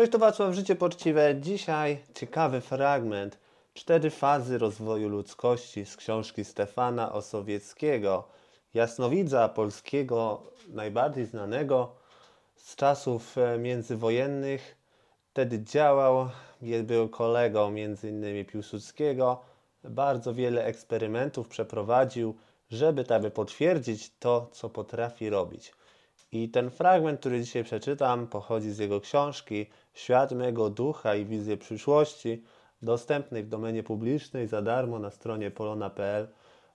Cześć, to Wacław Życie Poczciwe. Dzisiaj ciekawy fragment. Cztery fazy rozwoju ludzkości z książki Stefana Osowieckiego, jasnowidza polskiego, najbardziej znanego z czasów e, międzywojennych. Wtedy działał, był kolegą m.in. Piłsudskiego. Bardzo wiele eksperymentów przeprowadził, żeby tak by potwierdzić to, co potrafi robić. I ten fragment, który dzisiaj przeczytam, pochodzi z jego książki Świat mego ducha i wizje przyszłości, dostępnej w domenie publicznej za darmo na stronie polona.pl.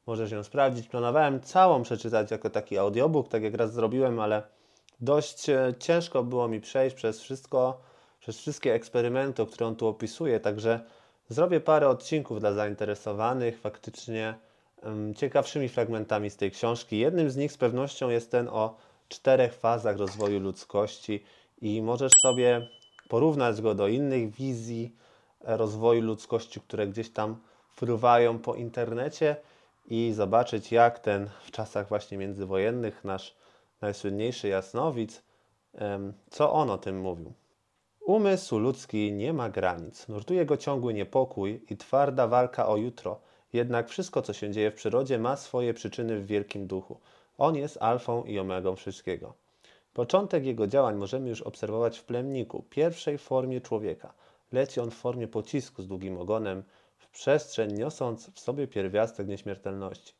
Możesz ją sprawdzić. Planowałem całą przeczytać jako taki audiobook, tak jak raz zrobiłem, ale dość e, ciężko było mi przejść przez wszystko, przez wszystkie eksperymenty, które on tu opisuje, także zrobię parę odcinków dla zainteresowanych, faktycznie ciekawszymi fragmentami z tej książki. Jednym z nich z pewnością jest ten o czterech fazach rozwoju ludzkości i możesz sobie porównać go do innych wizji rozwoju ludzkości, które gdzieś tam fruwają po internecie i zobaczyć, jak ten w czasach właśnie międzywojennych nasz najsłynniejszy jasnowic, co on o tym mówił. Umysł ludzki nie ma granic, nurtuje go ciągły niepokój i twarda walka o jutro. Jednak wszystko, co się dzieje w przyrodzie, ma swoje przyczyny w wielkim duchu. On jest alfą i omegą wszystkiego. Początek jego działań możemy już obserwować w plemniku, pierwszej formie człowieka. Leci on w formie pocisku z długim ogonem, w przestrzeń niosąc w sobie pierwiastek nieśmiertelności.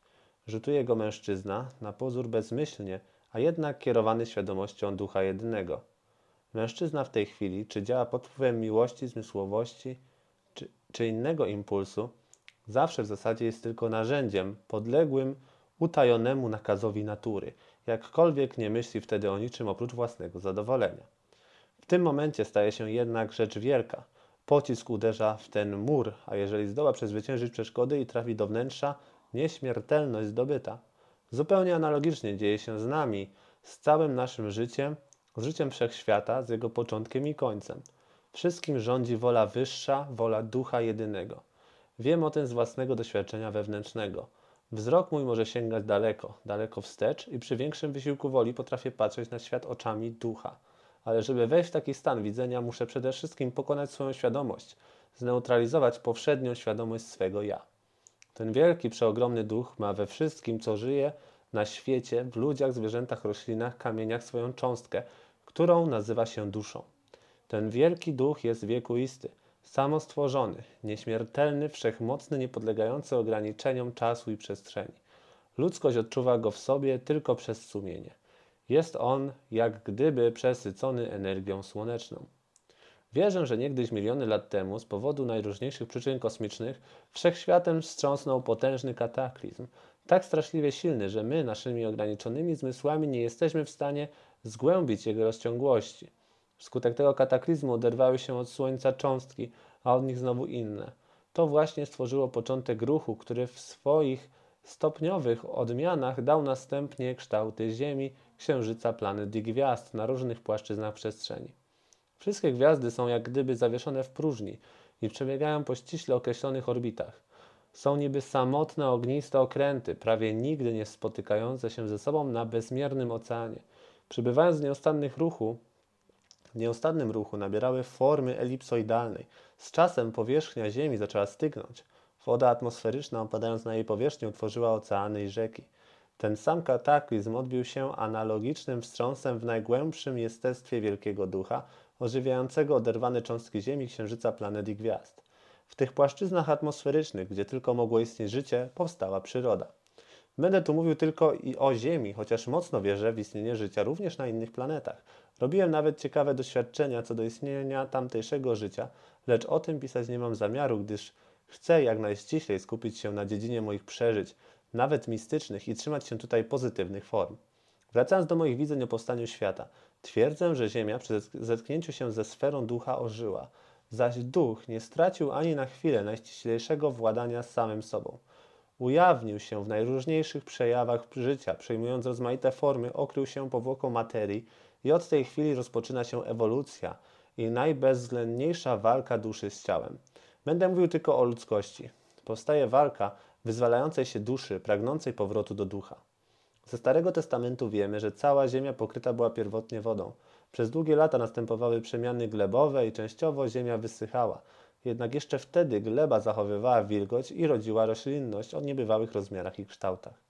Rzutuje go mężczyzna, na pozór bezmyślnie, a jednak kierowany świadomością ducha jedynego. Mężczyzna w tej chwili, czy działa pod wpływem miłości, zmysłowości, czy, czy innego impulsu, zawsze w zasadzie jest tylko narzędziem podległym utajonemu nakazowi natury, jakkolwiek nie myśli wtedy o niczym oprócz własnego zadowolenia. W tym momencie staje się jednak rzecz wielka. Pocisk uderza w ten mur, a jeżeli zdoła przezwyciężyć przeszkody i trafi do wnętrza, nieśmiertelność zdobyta. Zupełnie analogicznie dzieje się z nami, z całym naszym życiem, z życiem wszechświata, z jego początkiem i końcem. Wszystkim rządzi wola wyższa, wola ducha jedynego. Wiem o tym z własnego doświadczenia wewnętrznego. Wzrok mój może sięgać daleko, daleko wstecz i przy większym wysiłku woli potrafię patrzeć na świat oczami ducha. Ale żeby wejść w taki stan widzenia, muszę przede wszystkim pokonać swoją świadomość, zneutralizować powszednią świadomość swego ja. Ten wielki, przeogromny duch ma we wszystkim, co żyje na świecie, w ludziach, zwierzętach, roślinach, kamieniach swoją cząstkę, którą nazywa się duszą. Ten wielki duch jest wiekuisty – samostworzony, nieśmiertelny, wszechmocny, niepodlegający ograniczeniom czasu i przestrzeni. Ludzkość odczuwa go w sobie tylko przez sumienie. Jest on jak gdyby przesycony energią słoneczną. Wierzę, że niegdyś miliony lat temu, z powodu najróżniejszych przyczyn kosmicznych, wszechświatem wstrząsnął potężny kataklizm, tak straszliwie silny, że my, naszymi ograniczonymi zmysłami, nie jesteśmy w stanie zgłębić jego rozciągłości. Wskutek tego kataklizmu oderwały się od Słońca cząstki, a od nich znowu inne. To właśnie stworzyło początek ruchu, który w swoich stopniowych odmianach dał następnie kształty Ziemi, Księżyca, planet i gwiazd na różnych płaszczyznach przestrzeni. Wszystkie gwiazdy są jak gdyby zawieszone w próżni i przebiegają po ściśle określonych orbitach. Są niby samotne, ogniste okręty, prawie nigdy nie spotykające się ze sobą na bezmiernym oceanie. Przybywając w nieustannych ruchu, w nieustannym ruchu nabierały formy elipsoidalnej. Z czasem powierzchnia Ziemi zaczęła stygnąć. Woda atmosferyczna opadając na jej powierzchnię utworzyła oceany i rzeki. Ten sam kataklizm odbił się analogicznym wstrząsem w najgłębszym jestestwie Wielkiego Ducha, ożywiającego oderwane cząstki Ziemi, Księżyca, planet i gwiazd. W tych płaszczyznach atmosferycznych, gdzie tylko mogło istnieć życie, powstała przyroda. Będę tu mówił tylko i o Ziemi, chociaż mocno wierzę w istnienie życia również na innych planetach. Robiłem nawet ciekawe doświadczenia co do istnienia tamtejszego życia, lecz o tym pisać nie mam zamiaru, gdyż chcę jak najściślej skupić się na dziedzinie moich przeżyć, nawet mistycznych i trzymać się tutaj pozytywnych form. Wracając do moich widzeń o powstaniu świata, twierdzę, że Ziemia przy zetknięciu się ze sferą ducha ożyła, zaś duch nie stracił ani na chwilę najściślejszego władania samym sobą. Ujawnił się w najróżniejszych przejawach życia, przejmując rozmaite formy, okrył się powłoką materii i od tej chwili rozpoczyna się ewolucja i najbezwzględniejsza walka duszy z ciałem. Będę mówił tylko o ludzkości. Powstaje walka wyzwalającej się duszy, pragnącej powrotu do ducha. Ze Starego Testamentu wiemy, że cała ziemia pokryta była pierwotnie wodą. Przez długie lata następowały przemiany glebowe i częściowo ziemia wysychała. Jednak jeszcze wtedy gleba zachowywała wilgoć i rodziła roślinność o niebywałych rozmiarach i kształtach.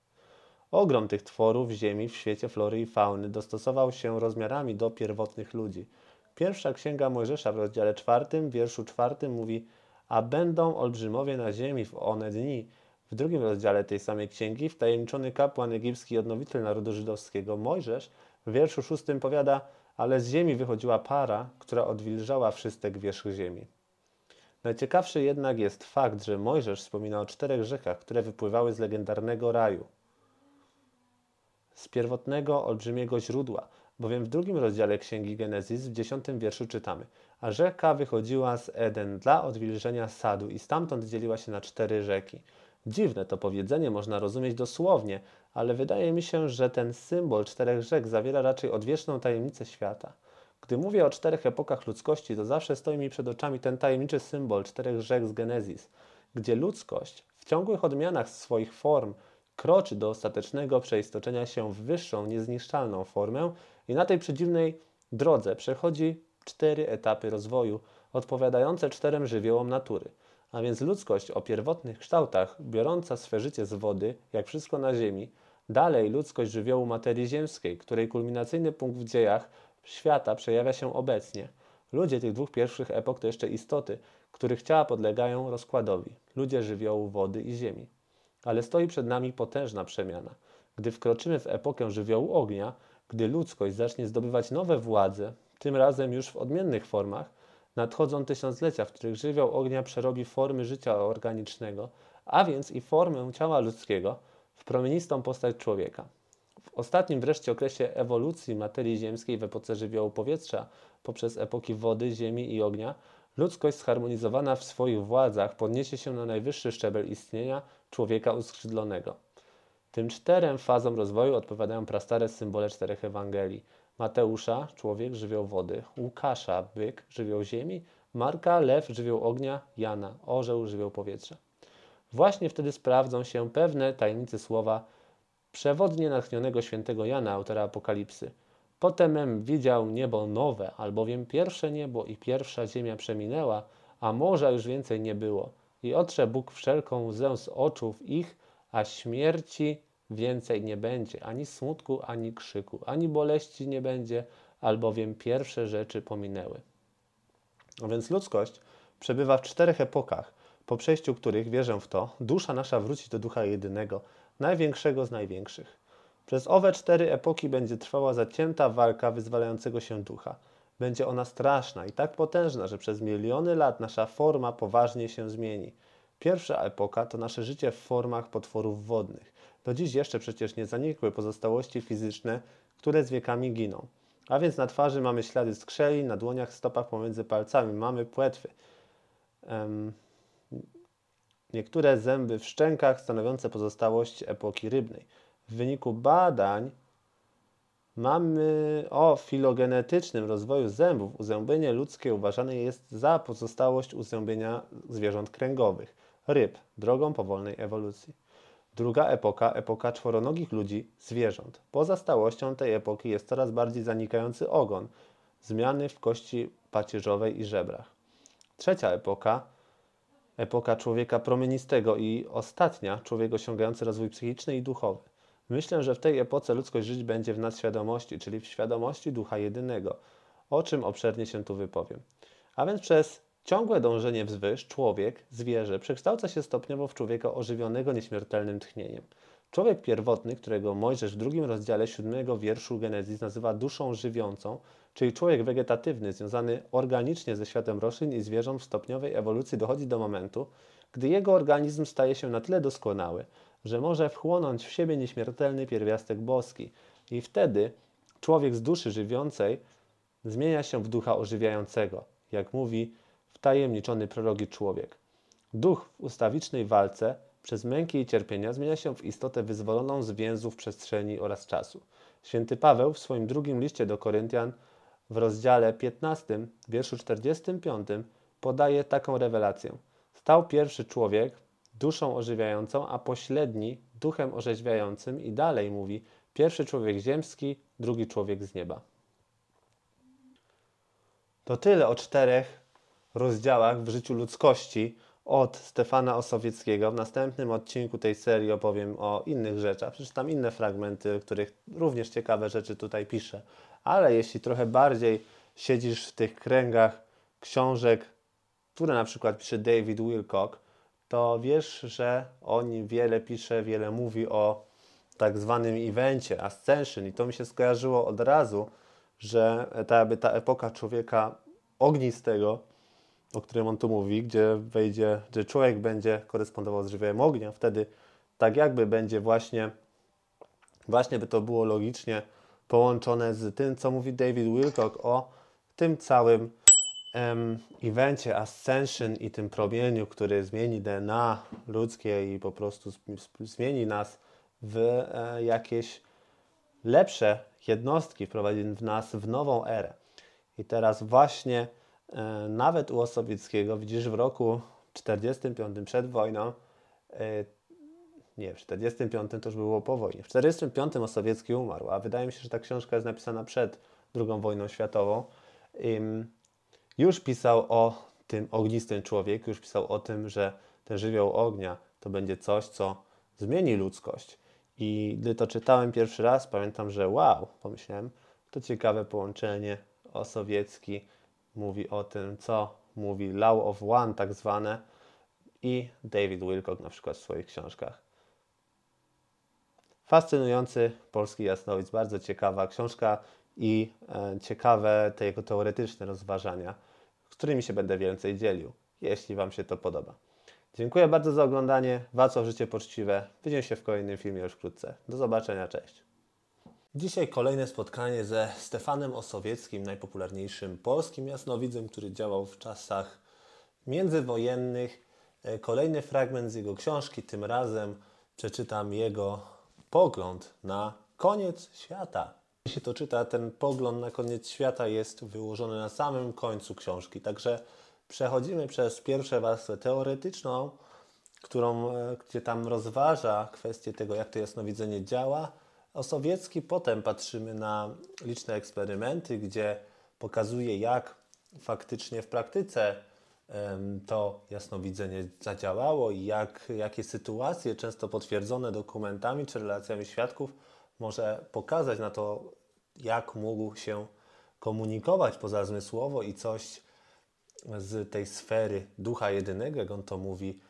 Ogrom tych tworów ziemi w świecie flory i fauny dostosował się rozmiarami do pierwotnych ludzi. Pierwsza księga Mojżesza w rozdziale czwartym, wierszu czwartym mówi a będą olbrzymowie na ziemi w one dni. W drugim rozdziale tej samej księgi wtajemniczony kapłan egipski odnowiciel narodu żydowskiego Mojżesz w wierszu szóstym powiada ale z ziemi wychodziła para, która odwilżała wszystek wierzch ziemi. Najciekawszy jednak jest fakt, że Mojżesz wspomina o czterech rzekach, które wypływały z legendarnego raju, z pierwotnego, olbrzymiego źródła, bowiem w drugim rozdziale Księgi Genezis w dziesiątym wierszu czytamy A rzeka wychodziła z Eden dla odwilżenia sadu i stamtąd dzieliła się na cztery rzeki. Dziwne to powiedzenie można rozumieć dosłownie, ale wydaje mi się, że ten symbol czterech rzek zawiera raczej odwieczną tajemnicę świata. Gdy mówię o czterech epokach ludzkości, to zawsze stoi mi przed oczami ten tajemniczy symbol czterech rzek z Genezis, gdzie ludzkość w ciągłych odmianach swoich form kroczy do ostatecznego przeistoczenia się w wyższą, niezniszczalną formę i na tej przedziwnej drodze przechodzi cztery etapy rozwoju, odpowiadające czterem żywiołom natury. A więc ludzkość o pierwotnych kształtach, biorąca swe życie z wody, jak wszystko na ziemi, dalej ludzkość żywiołu materii ziemskiej, której kulminacyjny punkt w dziejach świata przejawia się obecnie. Ludzie tych dwóch pierwszych epok to jeszcze istoty, których ciała podlegają rozkładowi. Ludzie żywiołu wody i ziemi. Ale stoi przed nami potężna przemiana. Gdy wkroczymy w epokę żywiołu ognia, gdy ludzkość zacznie zdobywać nowe władze, tym razem już w odmiennych formach, nadchodzą tysiąclecia, w których żywioł ognia przerobi formy życia organicznego, a więc i formę ciała ludzkiego w promienistą postać człowieka. W ostatnim wreszcie okresie ewolucji materii ziemskiej w epoce żywiołu powietrza, poprzez epoki wody, ziemi i ognia, ludzkość zharmonizowana w swoich władzach podniesie się na najwyższy szczebel istnienia człowieka uskrzydlonego. Tym czterem fazom rozwoju odpowiadają prastare symbole czterech Ewangelii. Mateusza, człowiek, żywioł wody, Łukasza, byk, żywioł ziemi, Marka, lew, żywioł ognia, Jana, orzeł, żywioł powietrza. Właśnie wtedy sprawdzą się pewne tajemnice słowa przewodnie natchnionego świętego Jana, autora Apokalipsy. Potemem widział niebo nowe, albowiem pierwsze niebo i pierwsza ziemia przeminęła, a morza już więcej nie było. I otrze Bóg wszelką łzę z oczów ich, a śmierci więcej nie będzie, ani smutku, ani krzyku, ani boleści nie będzie, albowiem pierwsze rzeczy pominęły. A więc ludzkość przebywa w czterech epokach, po przejściu których, wierzę w to, dusza nasza wróci do ducha jedynego, największego z największych. Przez owe cztery epoki będzie trwała zacięta walka wyzwalającego się ducha. Będzie ona straszna i tak potężna, że przez miliony lat nasza forma poważnie się zmieni. Pierwsza epoka to nasze życie w formach potworów wodnych. Do dziś jeszcze przecież nie zanikły pozostałości fizyczne, które z wiekami giną. A więc na twarzy mamy ślady skrzeli, na dłoniach, stopach pomiędzy palcami mamy płetwy. Um, niektóre zęby w szczękach stanowiące pozostałość epoki rybnej. W wyniku badań mamy o filogenetycznym rozwoju zębów. Uzębienie ludzkie uważane jest za pozostałość uzębienia zwierząt kręgowych, ryb, drogą powolnej ewolucji. Druga epoka, epoka czworonogich ludzi, zwierząt. Poza stałością tej epoki jest coraz bardziej zanikający ogon, zmiany w kości pacierzowej i żebrach. Trzecia epoka, epoka człowieka promienistego i ostatnia, człowiek osiągający rozwój psychiczny i duchowy. Myślę, że w tej epoce ludzkość żyć będzie w nadświadomości, czyli w świadomości ducha jedynego, o czym obszernie się tu wypowiem. A więc przez ciągłe dążenie wzwyż człowiek, zwierzę, przekształca się stopniowo w człowieka ożywionego nieśmiertelnym tchnieniem. Człowiek pierwotny, którego Mojżesz w drugim rozdziale siódmego wierszu Genezis nazywa duszą żywiącą, czyli człowiek wegetatywny, związany organicznie ze światem roślin i zwierząt w stopniowej ewolucji dochodzi do momentu, gdy jego organizm staje się na tyle doskonały, że może wchłonąć w siebie nieśmiertelny pierwiastek boski. I wtedy człowiek z duszy żywiącej zmienia się w ducha ożywiającego, jak mówi wtajemniczony prorogi człowiek. Duch w ustawicznej walce przez męki i cierpienia zmienia się w istotę wyzwoloną z więzów przestrzeni oraz czasu. Święty Paweł w swoim drugim liście do Koryntian w rozdziale 15, wierszu 45 podaje taką rewelację. Stał pierwszy człowiek duszą ożywiającą, a pośredni duchem orzeźwiającym i dalej mówi pierwszy człowiek ziemski, drugi człowiek z nieba. To tyle o czterech rozdziałach w życiu ludzkości od Stefana Osowieckiego. W następnym odcinku tej serii opowiem o innych rzeczach. Przeczytam inne fragmenty, których również ciekawe rzeczy tutaj piszę. Ale jeśli trochę bardziej siedzisz w tych kręgach książek, które na przykład pisze David Wilcock, to wiesz, że o nim wiele pisze, wiele mówi o tak zwanym evencie Ascension. I to mi się skojarzyło od razu, że ta, jakby ta epoka człowieka ognistego, o którym on tu mówi, gdzie wejdzie, że człowiek będzie korespondował z żywiołem ognia, wtedy tak jakby będzie właśnie, właśnie by to było logicznie połączone z tym, co mówi David Wilcock o tym całym em, evencie Ascension i tym promieniu, który zmieni DNA ludzkie i po prostu zmieni nas w e, jakieś lepsze jednostki, wprowadzi w nas w nową erę. I teraz właśnie e, nawet u Osowieckiego widzisz w roku 45 przed wojną, e, nie, w 45 to już było po wojnie. W 45 Osowiecki umarł, a wydaje mi się, że ta książka jest napisana przed II wojną światową. Już pisał o tym ognistym człowieku, już pisał o tym, że ten żywioł ognia to będzie coś, co zmieni ludzkość. I gdy to czytałem pierwszy raz, pamiętam, że wow, pomyślałem, to ciekawe połączenie. Osowiecki mówi o tym, co mówi Law of One, tak zwane, i David Wilcock na przykład w swoich książkach. Fascynujący polski jasnowic, bardzo ciekawa książka i e, ciekawe te jego teoretyczne rozważania, z którymi się będę więcej dzielił, jeśli Wam się to podoba. Dziękuję bardzo za oglądanie. Wacław Życie Poczciwe. Widzimy się w kolejnym filmie już wkrótce. Do zobaczenia, cześć. Dzisiaj kolejne spotkanie ze Stefanem Osowieckim, najpopularniejszym polskim jasnowidzem, który działał w czasach międzywojennych. E, kolejny fragment z jego książki, tym razem przeczytam jego pogląd na koniec świata. Jeśli to czyta, ten pogląd na koniec świata jest wyłożony na samym końcu książki, także przechodzimy przez pierwszą warstwę teoretyczną, którą, e, gdzie tam rozważa kwestię tego, jak to jasnowidzenie działa. Osowiecki potem patrzymy na liczne eksperymenty, gdzie pokazuje, jak faktycznie w praktyce to jasnowidzenie zadziałało i jak, jakie sytuacje, często potwierdzone dokumentami czy relacjami świadków, może pokazać na to, jak mógł się komunikować pozazmysłowo i coś z tej sfery ducha jedynego, jak on to mówi,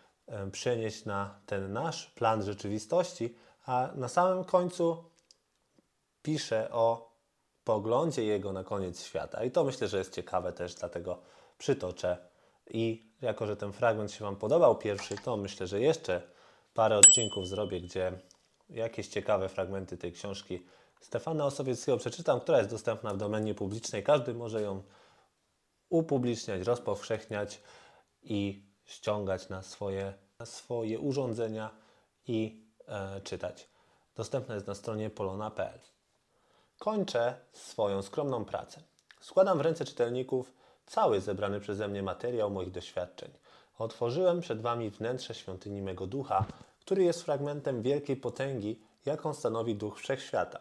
przenieść na ten nasz plan rzeczywistości, a na samym końcu pisze o poglądzie jego na koniec świata. I to myślę, że jest ciekawe też, dlatego przytoczę. I jako, że ten fragment się Wam podobał pierwszy, to myślę, że jeszcze parę odcinków zrobię, gdzie jakieś ciekawe fragmenty tej książki Stefana Osowieckiego przeczytam, która jest dostępna w domenie publicznej. Każdy może ją upubliczniać, rozpowszechniać i ściągać na swoje, na swoje urządzenia i e, czytać. Dostępna jest na stronie polona.pl. Kończę swoją skromną pracę. Składam w ręce czytelników cały zebrany przeze mnie materiał moich doświadczeń. Otworzyłem przed Wami wnętrze świątyni mego ducha, który jest fragmentem wielkiej potęgi, jaką stanowi duch wszechświata.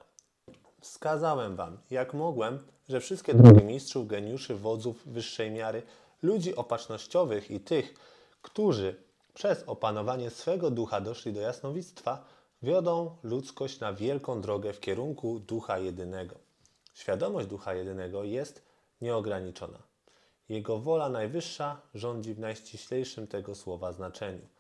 Wskazałem Wam, jak mogłem, że wszystkie drogi mistrzów, geniuszy, wodzów wyższej miary, ludzi opatrznościowych i tych, którzy przez opanowanie swego ducha doszli do jasnowictwa, wiodą ludzkość na wielką drogę w kierunku ducha jedynego. Świadomość ducha jedynego jest nieograniczona. Jego wola najwyższa rządzi w najściślejszym tego słowa znaczeniu.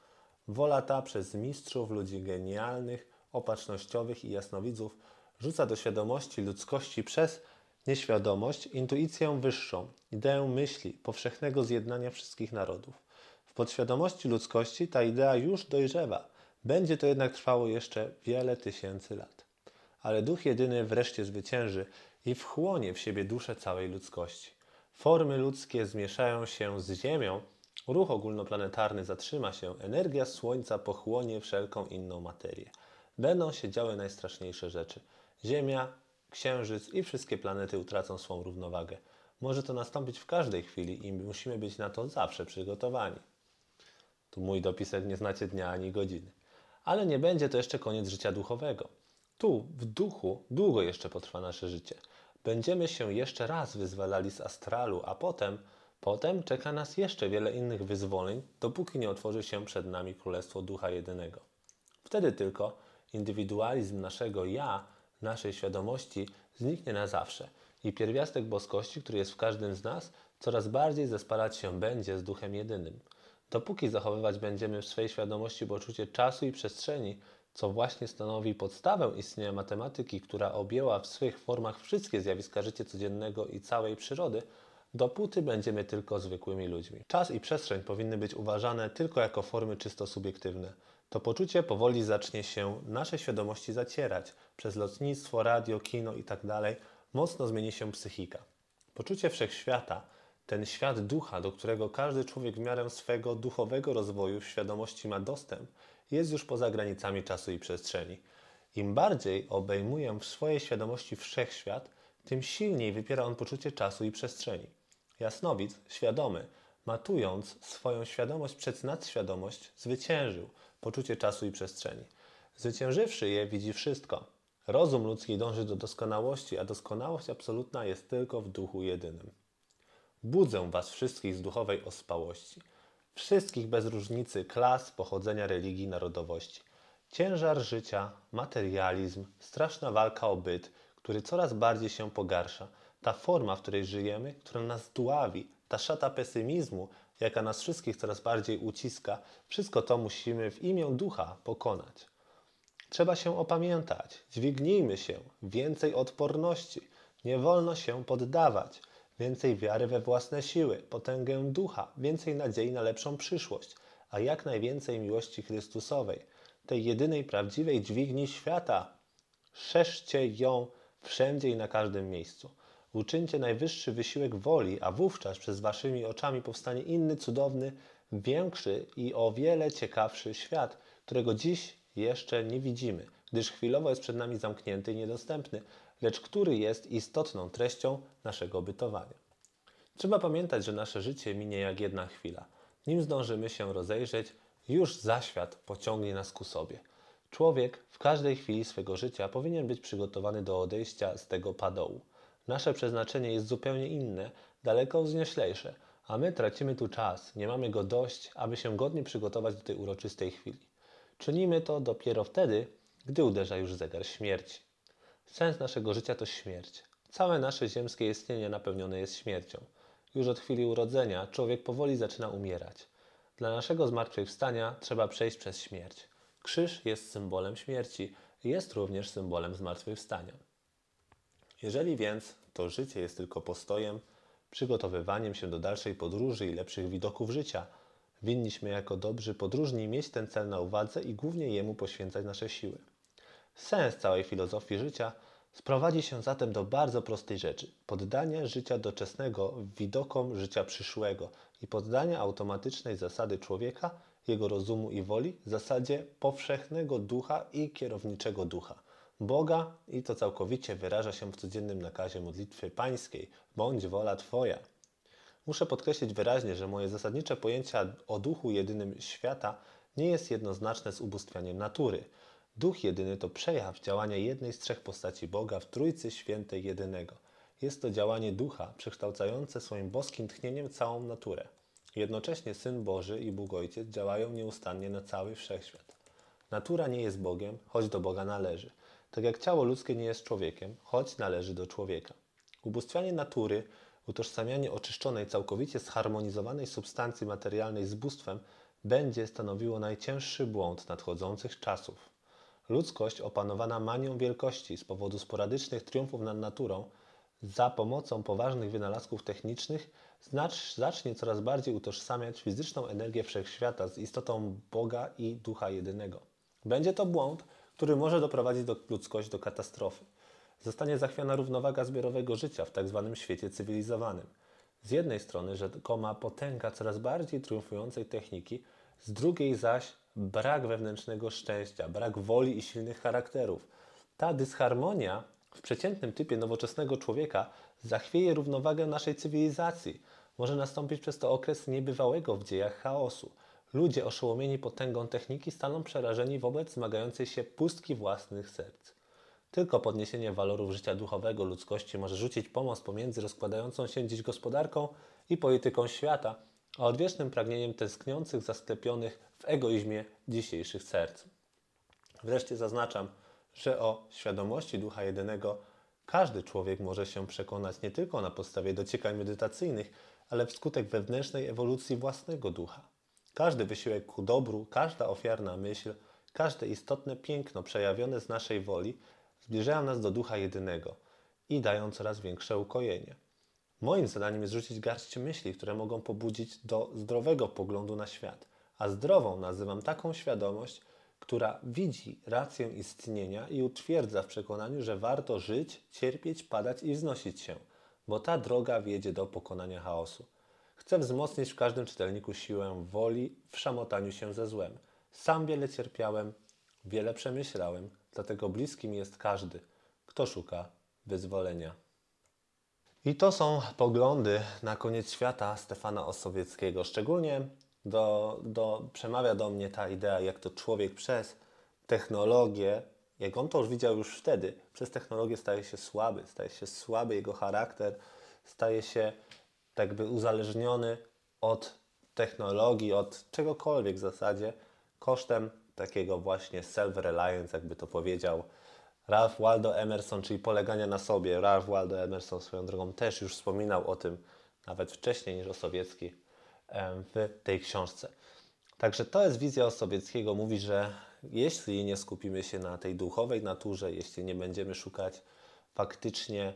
Wola ta przez mistrzów, ludzi genialnych, opatrznościowych i jasnowidzów rzuca do świadomości ludzkości przez nieświadomość intuicję wyższą, ideę myśli, powszechnego zjednania wszystkich narodów. W podświadomości ludzkości ta idea już dojrzewa. Będzie to jednak trwało jeszcze wiele tysięcy lat. Ale Duch Jedyny wreszcie zwycięży i wchłonie w siebie duszę całej ludzkości. Formy ludzkie zmieszają się z Ziemią, ruch ogólnoplanetarny zatrzyma się, energia Słońca pochłonie wszelką inną materię. Będą się działy najstraszniejsze rzeczy. Ziemia, Księżyc i wszystkie planety utracą swą równowagę. Może to nastąpić w każdej chwili i musimy być na to zawsze przygotowani. Tu mój dopisek nie znacie dnia ani godziny. Ale nie będzie to jeszcze koniec życia duchowego. Tu, w duchu, długo jeszcze potrwa nasze życie. Będziemy się jeszcze raz wyzwalali z astralu, a potem, potem czeka nas jeszcze wiele innych wyzwoleń, dopóki nie otworzy się przed nami Królestwo Ducha Jedynego. Wtedy tylko indywidualizm naszego ja, naszej świadomości zniknie na zawsze i pierwiastek boskości, który jest w każdym z nas, coraz bardziej zespalać się będzie z Duchem Jedynym. Dopóki zachowywać będziemy w swej świadomości poczucie czasu i przestrzeni, co właśnie stanowi podstawę istnienia matematyki, która objęła w swych formach wszystkie zjawiska życia codziennego i całej przyrody, dopóty będziemy tylko zwykłymi ludźmi. Czas i przestrzeń powinny być uważane tylko jako formy czysto subiektywne. To poczucie powoli zacznie się naszej świadomości zacierać. Przez lotnictwo, radio, kino itd. mocno zmieni się psychika. Poczucie wszechświata, ten świat ducha, do którego każdy człowiek w miarę swego duchowego rozwoju w świadomości ma dostęp, jest już poza granicami czasu i przestrzeni. Im bardziej obejmuje w swojej świadomości wszechświat, tym silniej wypiera on poczucie czasu i przestrzeni. Jasnowic, świadomy, matując swoją świadomość przez nadświadomość, zwyciężył poczucie czasu i przestrzeni. Zwyciężywszy je, widzi wszystko. Rozum ludzki dąży do doskonałości, a doskonałość absolutna jest tylko w duchu jedynym. Budzę was wszystkich z duchowej ospałości. Wszystkich bez różnicy klas, pochodzenia, religii, narodowości. Ciężar życia, materializm, straszna walka o byt, który coraz bardziej się pogarsza. Ta forma, w której żyjemy, która nas dławi, ta szata pesymizmu, jaka nas wszystkich coraz bardziej uciska, wszystko to musimy w imię ducha pokonać. Trzeba się opamiętać, dźwignijmy się, więcej odporności, nie wolno się poddawać, więcej wiary we własne siły, potęgę ducha, więcej nadziei na lepszą przyszłość, a jak najwięcej miłości Chrystusowej, tej jedynej prawdziwej dźwigni świata. Szerzcie ją wszędzie i na każdym miejscu. Uczyńcie najwyższy wysiłek woli, a wówczas przez waszymi oczami powstanie inny, cudowny, większy i o wiele ciekawszy świat, którego dziś jeszcze nie widzimy, gdyż chwilowo jest przed nami zamknięty i niedostępny, lecz który jest istotną treścią naszego bytowania. Trzeba pamiętać, że nasze życie minie jak jedna chwila. Nim zdążymy się rozejrzeć, już zaświat pociągnie nas ku sobie. Człowiek w każdej chwili swego życia powinien być przygotowany do odejścia z tego padołu. Nasze przeznaczenie jest zupełnie inne, daleko wznieślejsze, a my tracimy tu czas, nie mamy go dość, aby się godnie przygotować do tej uroczystej chwili. Czynimy to dopiero wtedy, gdy uderza już zegar śmierci. Sens naszego życia to śmierć. Całe nasze ziemskie istnienie napełnione jest śmiercią. Już od chwili urodzenia człowiek powoli zaczyna umierać. Dla naszego zmartwychwstania trzeba przejść przez śmierć. Krzyż jest symbolem śmierci jest również symbolem zmartwychwstania. Jeżeli więc to życie jest tylko postojem, przygotowywaniem się do dalszej podróży i lepszych widoków życia, winniśmy jako dobrzy podróżni mieć ten cel na uwadze i głównie jemu poświęcać nasze siły. Sens całej filozofii życia sprowadzi się zatem do bardzo prostej rzeczy: poddania życia doczesnego widokom życia przyszłego i poddania automatycznej zasady człowieka, jego rozumu i woli, zasadzie powszechnego ducha i kierowniczego ducha. Boga i to całkowicie wyraża się w codziennym nakazie modlitwy pańskiej: bądź wola Twoja. Muszę podkreślić wyraźnie, że moje zasadnicze pojęcie o duchu jedynym świata nie jest jednoznaczne z ubóstwianiem natury. Duch jedyny to przejaw działania jednej z trzech postaci Boga w Trójcy Świętej Jedynego. Jest to działanie ducha przekształcające swoim boskim tchnieniem całą naturę. Jednocześnie Syn Boży i Bóg Ojciec działają nieustannie na cały wszechświat. Natura nie jest Bogiem, choć do Boga należy. Tak jak ciało ludzkie nie jest człowiekiem, choć należy do człowieka. Ubóstwianie natury, utożsamianie oczyszczonej, całkowicie zharmonizowanej substancji materialnej z bóstwem będzie stanowiło najcięższy błąd nadchodzących czasów. Ludzkość opanowana manią wielkości z powodu sporadycznych triumfów nad naturą, za pomocą poważnych wynalazków technicznych, znacz, zacznie coraz bardziej utożsamiać fizyczną energię wszechświata z istotą Boga i Ducha Jedynego. Będzie to błąd, który może doprowadzić do ludzkość do katastrofy. Zostanie zachwiana równowaga zbiorowego życia w tzw. świecie cywilizowanym. Z jednej strony rzekoma potęga coraz bardziej triumfującej techniki, z drugiej zaś brak wewnętrznego szczęścia, brak woli i silnych charakterów. Ta dysharmonia w przeciętnym typie nowoczesnego człowieka zachwieje równowagę naszej cywilizacji. Może nastąpić przez to okres niebywałego w dziejach chaosu. Ludzie oszołomieni potęgą techniki staną przerażeni wobec zmagającej się pustki własnych serc. Tylko podniesienie walorów życia duchowego ludzkości może rzucić pomoc pomiędzy rozkładającą się dziś gospodarką i polityką świata, a odwiecznym pragnieniem tęskniących, zasklepionych w egoizmie dzisiejszych serc. Wreszcie zaznaczam, że o świadomości Ducha Jedynego każdy człowiek może się przekonać nie tylko na podstawie dociekań medytacyjnych, ale wskutek wewnętrznej ewolucji własnego ducha. Każdy wysiłek ku dobru, każda ofiarna myśl, każde istotne piękno przejawione z naszej woli zbliżają nas do Ducha Jedynego i dają coraz większe ukojenie. Moim zadaniem jest rzucić garść myśli, które mogą pobudzić do zdrowego poglądu na świat, a zdrową nazywam taką świadomość, która widzi rację istnienia i utwierdza w przekonaniu, że warto żyć, cierpieć, padać i wznosić się, bo ta droga wiedzie do pokonania chaosu. Chcę wzmocnić w każdym czytelniku siłę woli w szamotaniu się ze złem. Sam wiele cierpiałem, wiele przemyślałem, dlatego bliskim jest każdy, kto szuka wyzwolenia. I to są poglądy na koniec świata Stefana Osowieckiego. Szczególnie do, do, przemawia do mnie ta idea, jak to człowiek przez technologię, jak on to już widział już wtedy, przez technologię staje się słaby, staje się słaby jego charakter, staje się tak by uzależniony od technologii, od czegokolwiek w zasadzie, kosztem takiego właśnie self-reliance, jakby to powiedział Ralph Waldo Emerson, czyli polegania na sobie. Ralph Waldo Emerson swoją drogą też już wspominał o tym nawet wcześniej niż Osowiecki w tej książce. Także to jest wizja Osowieckiego. Mówi, że jeśli nie skupimy się na tej duchowej naturze, jeśli nie będziemy szukać faktycznie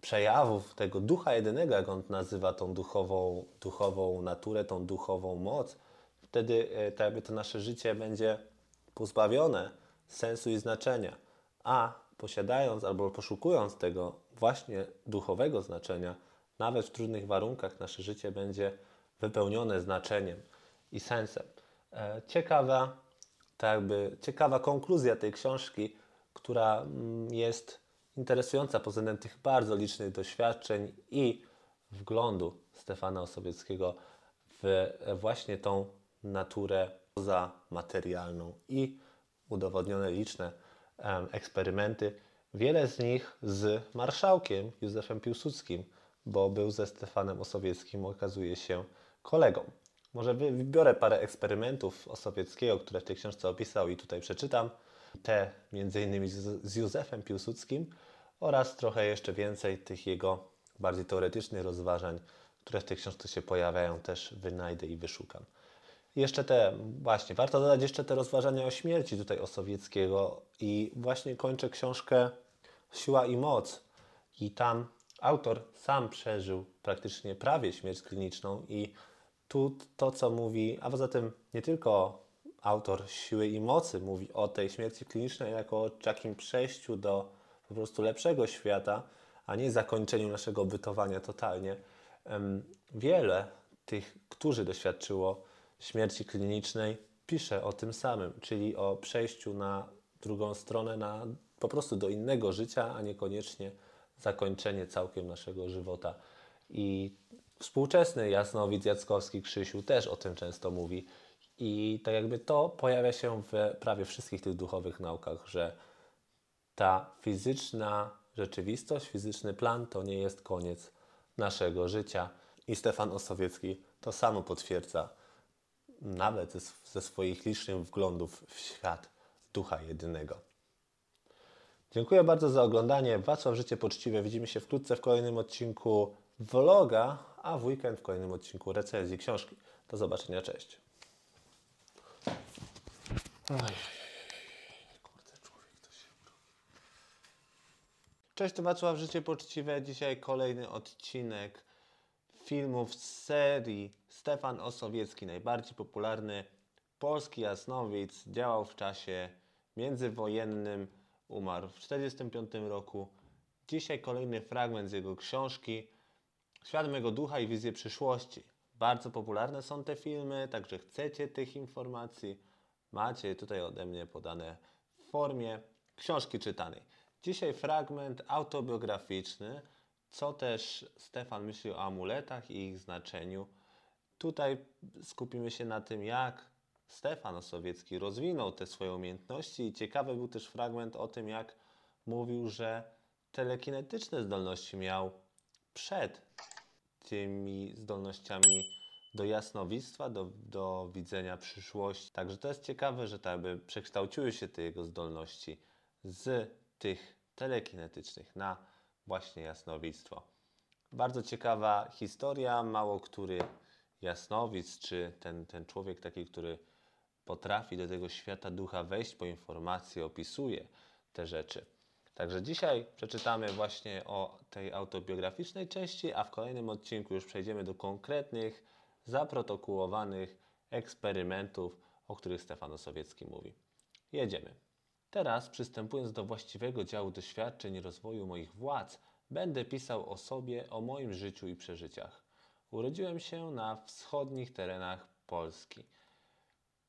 przejawów tego ducha jedynego, jak on nazywa tą duchową, duchową naturę, tą duchową moc, wtedy e, tak jakby to nasze życie będzie pozbawione sensu i znaczenia. A posiadając albo poszukując tego właśnie duchowego znaczenia, nawet w trudnych warunkach nasze życie będzie wypełnione znaczeniem i sensem. E, ciekawa, tak jakby, ciekawa konkluzja tej książki, która mm, jest interesująca pod względem tych bardzo licznych doświadczeń i wglądu Stefana Osowieckiego w właśnie tą naturę pozamaterialną i udowodnione liczne eksperymenty, wiele z nich z marszałkiem Józefem Piłsudskim, bo był ze Stefanem Osowieckim, okazuje się, kolegą. Może wybiorę parę eksperymentów Osowieckiego, które w tej książce opisał i tutaj przeczytam. Te między innymi z, z Józefem Piłsudskim oraz trochę jeszcze więcej tych jego bardziej teoretycznych rozważań, które w tej książce się pojawiają, też wynajdę i wyszukam. Jeszcze te, właśnie, warto dodać jeszcze te rozważania o śmierci tutaj Osowieckiego i właśnie kończę książkę Siła i Moc i tam autor sam przeżył praktycznie prawie śmierć kliniczną i tu to, co mówi, a poza tym nie tylko autor Siły i Mocy mówi o tej śmierci klinicznej jako o takim przejściu do po prostu lepszego świata, a nie zakończeniu naszego bytowania totalnie. Wiele tych, którzy doświadczyło śmierci klinicznej, pisze o tym samym, czyli o przejściu na drugą stronę, na po prostu do innego życia, a niekoniecznie zakończenie całkiem naszego żywota. I Współczesny jasnowidz Jackowski Krzysiu też o tym często mówi. I tak jakby to pojawia się w prawie wszystkich tych duchowych naukach, że ta fizyczna rzeczywistość, fizyczny plan to nie jest koniec naszego życia. I Stefan Osowiecki to samo potwierdza, nawet ze, ze swoich licznych wglądów w świat ducha jedynego. Dziękuję bardzo za oglądanie. Wacław Życie Poczciwe. Widzimy się wkrótce w kolejnym odcinku vloga, a w weekend w kolejnym odcinku recenzji książki. Do zobaczenia, cześć. Cześć, to Wacław Życie Poczciwe. Dzisiaj kolejny odcinek filmów z serii Stefan Osowiecki, najbardziej popularny polski jasnowic. Działał w czasie międzywojennym, umarł w 1945 roku. Dzisiaj kolejny fragment z jego książki Świat mego ducha i wizję przyszłości. Bardzo popularne są te filmy, także chcecie tych informacji, macie tutaj ode mnie podane w formie książki czytanej. Dzisiaj fragment autobiograficzny, co też Stefan myśli o amuletach i ich znaczeniu. Tutaj skupimy się na tym, jak Stefan Osowiecki rozwinął te swoje umiejętności i ciekawy był też fragment o tym, jak mówił, że telekinetyczne zdolności miał przed tymi zdolnościami do jasnowictwa, do, do widzenia przyszłości. Także to jest ciekawe, że tak by przekształciły się te jego zdolności z tych telekinetycznych na właśnie jasnowictwo. Bardzo ciekawa historia, mało który jasnowic, czy ten, ten człowiek taki, który potrafi do tego świata ducha wejść po informacje, opisuje te rzeczy. Także dzisiaj przeczytamy właśnie o tej autobiograficznej części, a w kolejnym odcinku już przejdziemy do konkretnych, zaprotokołowanych eksperymentów, o których Stefan Osowiecki mówi. Jedziemy. Teraz, przystępując do właściwego działu doświadczeń i rozwoju moich władz, będę pisał o sobie, o moim życiu i przeżyciach. Urodziłem się na wschodnich terenach Polski.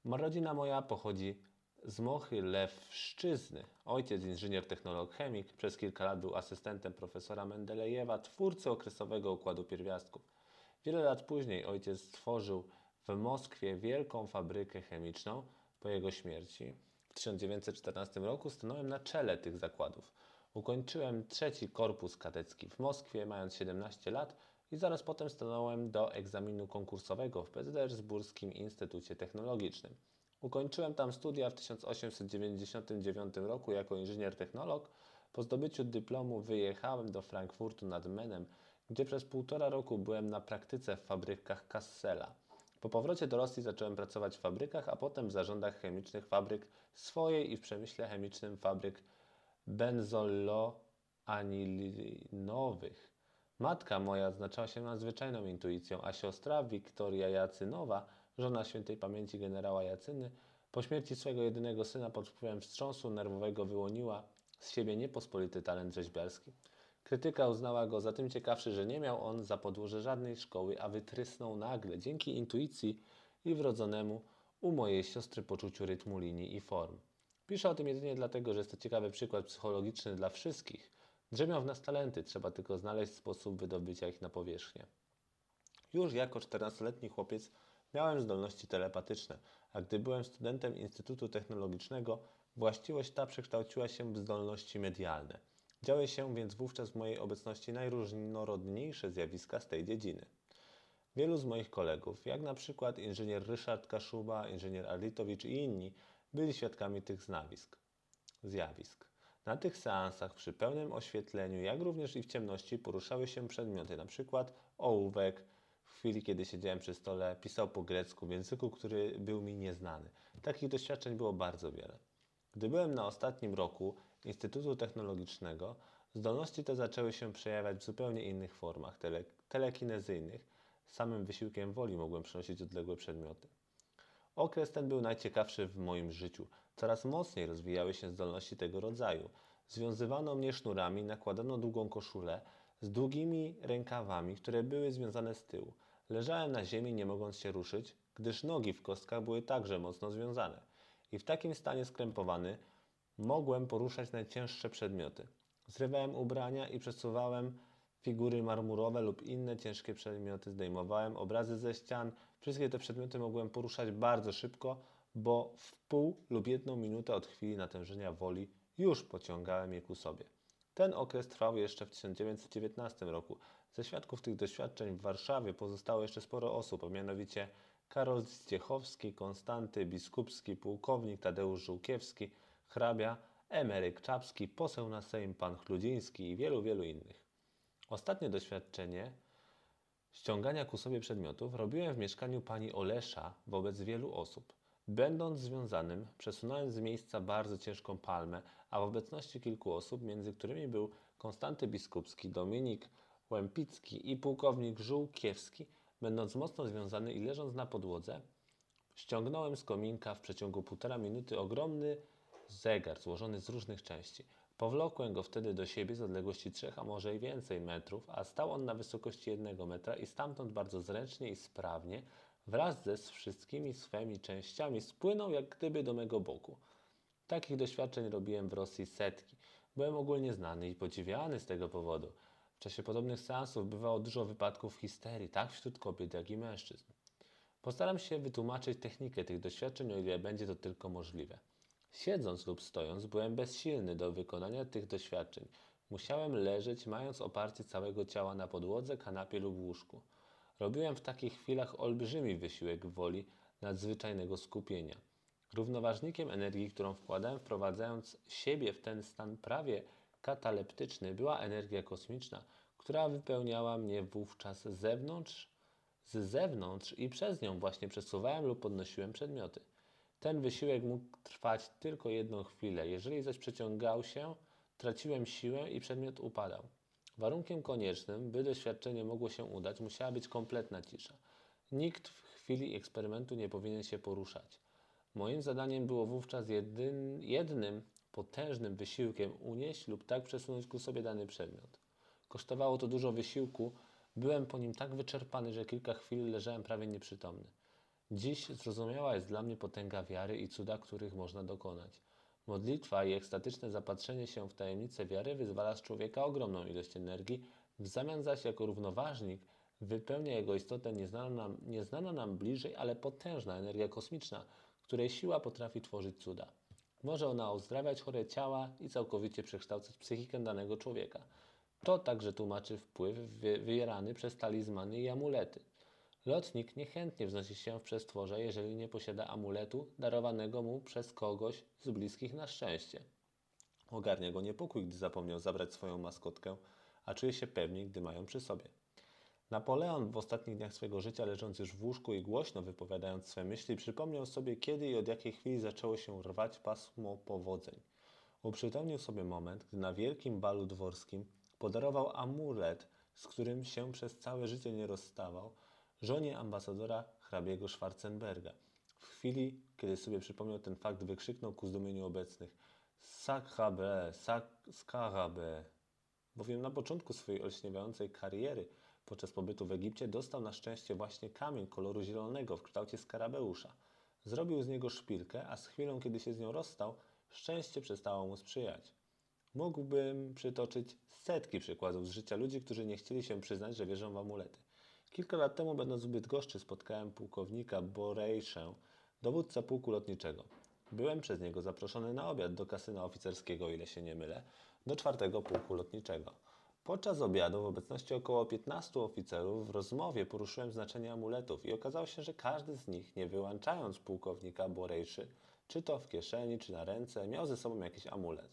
Rodzina moja pochodzi z Mochy Lewszczyzny. Ojciec inżynier technolog chemik, przez kilka lat był asystentem profesora Mendelejewa, twórcy okresowego układu pierwiastków. Wiele lat później ojciec stworzył w Moskwie wielką fabrykę chemiczną. Po jego śmierci w 1914 roku stanąłem na czele tych zakładów. Ukończyłem trzeci korpus kadecki w Moskwie, mając 17 lat i zaraz potem stanąłem do egzaminu konkursowego w Petersburskim Instytucie Technologicznym. Ukończyłem tam studia w 1899 roku jako inżynier-technolog. Po zdobyciu dyplomu wyjechałem do Frankfurtu nad Menem, gdzie przez półtora roku byłem na praktyce w fabrykach Kassela. Po powrocie do Rosji zacząłem pracować w fabrykach, a potem w zarządach chemicznych fabryk swojej i w przemyśle chemicznym fabryk benzoloanilinowych. Matka moja odznaczała się nadzwyczajną intuicją, a siostra Wiktoria Jacynowa, żona świętej pamięci generała Jacyny, po śmierci swego jedynego syna pod wpływem wstrząsu nerwowego wyłoniła z siebie niepospolity talent rzeźbiarski. Krytyka uznała go za tym ciekawszy, że nie miał on za podłoże żadnej szkoły, a wytrysnął nagle dzięki intuicji i wrodzonemu u mojej siostry poczuciu rytmu linii i form. Piszę o tym jedynie dlatego, że jest to ciekawy przykład psychologiczny dla wszystkich. Drzemią w nas talenty, trzeba tylko znaleźć sposób wydobycia ich na powierzchnię. Już jako 14-letni chłopiec miałem zdolności telepatyczne, a gdy byłem studentem Instytutu Technologicznego, właściwość ta przekształciła się w zdolności medialne. Działy się więc wówczas w mojej obecności najróżnorodniejsze zjawiska z tej dziedziny. Wielu z moich kolegów, jak na przykład inżynier Ryszard Kaszuba, inżynier Arlitowicz i inni, byli świadkami tych znawisk, zjawisk. Na tych seansach przy pełnym oświetleniu, jak również i w ciemności poruszały się przedmioty, przykład ołówek, w chwili kiedy siedziałem przy stole, pisał po grecku, w języku, który był mi nieznany. Takich doświadczeń było bardzo wiele. Gdy byłem na ostatnim roku Instytutu Technologicznego, zdolności te zaczęły się przejawiać w zupełnie innych formach, tele, telekinezyjnych. Samym wysiłkiem woli mogłem przenosić odległe przedmioty. Okres ten był najciekawszy w moim życiu. Coraz mocniej rozwijały się zdolności tego rodzaju. Związywano mnie sznurami, nakładano długą koszulę z długimi rękawami, które były związane z tyłu. Leżałem na ziemi, nie mogąc się ruszyć, gdyż nogi w kostkach były także mocno związane. I w takim stanie skrępowany mogłem poruszać najcięższe przedmioty. Zrywałem ubrania i przesuwałem figury marmurowe lub inne ciężkie przedmioty, zdejmowałem obrazy ze ścian. Wszystkie te przedmioty mogłem poruszać bardzo szybko, bo w pół lub jedną minutę od chwili natężenia woli już pociągałem je ku sobie. Ten okres trwał jeszcze w 1919 roku. Ze świadków tych doświadczeń w Warszawie pozostało jeszcze sporo osób, a mianowicie Karol Zdziechowski, Konstanty Biskupski, pułkownik Tadeusz Żółkiewski, hrabia Emeryk Czapski, poseł na Sejm pan Chludziński i wielu, wielu innych. Ostatnie doświadczenie ściągania ku sobie przedmiotów robiłem w mieszkaniu pani Olesza wobec wielu osób. Będąc związanym, przesunąłem z miejsca bardzo ciężką palmę, a w obecności kilku osób, między którymi był Konstanty Biskupski, Dominik Łępicki i pułkownik Żółkiewski, będąc mocno związany i leżąc na podłodze, ściągnąłem z kominka w przeciągu półtora minuty ogromny zegar złożony z różnych części. Powlokłem go wtedy do siebie z odległości trzech, a może i więcej metrów, a stał on na wysokości jednego metra i stamtąd bardzo zręcznie i sprawnie wraz ze wszystkimi swymi częściami spłynął jak gdyby do mego boku. Takich doświadczeń robiłem w Rosji setki. Byłem ogólnie znany i podziwiany z tego powodu. W czasie podobnych seansów bywało dużo wypadków histerii, tak wśród kobiet, jak i mężczyzn. Postaram się wytłumaczyć technikę tych doświadczeń, o ile będzie to tylko możliwe. Siedząc lub stojąc, byłem bezsilny do wykonania tych doświadczeń. Musiałem leżeć, mając oparcie całego ciała na podłodze, kanapie lub łóżku. Robiłem w takich chwilach olbrzymi wysiłek woli, nadzwyczajnego skupienia. Równoważnikiem energii, którą wkładałem, wprowadzając siebie w ten stan prawie kataleptyczny, była energia kosmiczna, która wypełniała mnie wówczas z zewnątrz, z zewnątrz i przez nią właśnie przesuwałem lub podnosiłem przedmioty. Ten wysiłek mógł trwać tylko jedną chwilę. Jeżeli zaś przeciągał się, traciłem siłę i przedmiot upadał. Warunkiem koniecznym, by doświadczenie mogło się udać, musiała być kompletna cisza. Nikt w chwili eksperymentu nie powinien się poruszać. Moim zadaniem było wówczas jedyn, jednym potężnym wysiłkiem unieść lub tak przesunąć ku sobie dany przedmiot. Kosztowało to dużo wysiłku, byłem po nim tak wyczerpany, że kilka chwil leżałem prawie nieprzytomny. Dziś zrozumiała jest dla mnie potęga wiary i cuda, których można dokonać. Modlitwa i ekstatyczne zapatrzenie się w tajemnicę wiary wyzwala z człowieka ogromną ilość energii, w zamian zaś jako równoważnik wypełnia jego istotę nieznana nam, nieznana nam bliżej, ale potężna energia kosmiczna, której siła potrafi tworzyć cuda. Może ona ozdrawiać chore ciała i całkowicie przekształcać psychikę danego człowieka. To także tłumaczy wpływ wy- wywierany przez talizmany i amulety. Lotnik niechętnie wznosi się w przestworze, jeżeli nie posiada amuletu darowanego mu przez kogoś z bliskich na szczęście. Ogarnia go niepokój, gdy zapomniał zabrać swoją maskotkę, a czuje się pewniej, gdy mają przy sobie. Napoleon w ostatnich dniach swego życia, leżąc już w łóżku i głośno wypowiadając swe myśli, przypomniał sobie, kiedy i od jakiej chwili zaczęło się rwać pasmo powodzeń. Uprzytomnił sobie moment, gdy na wielkim balu dworskim podarował amulet, z którym się przez całe życie nie rozstawał, żonie ambasadora hrabiego Schwarzenberga. W chwili, kiedy sobie przypomniał ten fakt, wykrzyknął ku zdumieniu obecnych Sakrabe, sak, skarabe. Bowiem na początku swojej olśniewającej kariery podczas pobytu w Egipcie dostał na szczęście właśnie kamień koloru zielonego w kształcie skarabeusza. Zrobił z niego szpilkę, a z chwilą, kiedy się z nią rozstał, szczęście przestało mu sprzyjać. Mógłbym przytoczyć setki przykładów z życia ludzi, którzy nie chcieli się przyznać, że wierzą w amulety. Kilka lat temu, będąc w Bydgoszczy, spotkałem pułkownika Borejszę, dowódcę pułku lotniczego. Byłem przez niego zaproszony na obiad do kasyna oficerskiego, o ile się nie mylę, do czwartego pułku lotniczego. Podczas obiadu, w obecności około 15 oficerów, w rozmowie poruszyłem znaczenie amuletów i okazało się, że każdy z nich, nie wyłączając pułkownika Borejszy, czy to w kieszeni, czy na ręce, miał ze sobą jakiś amulet.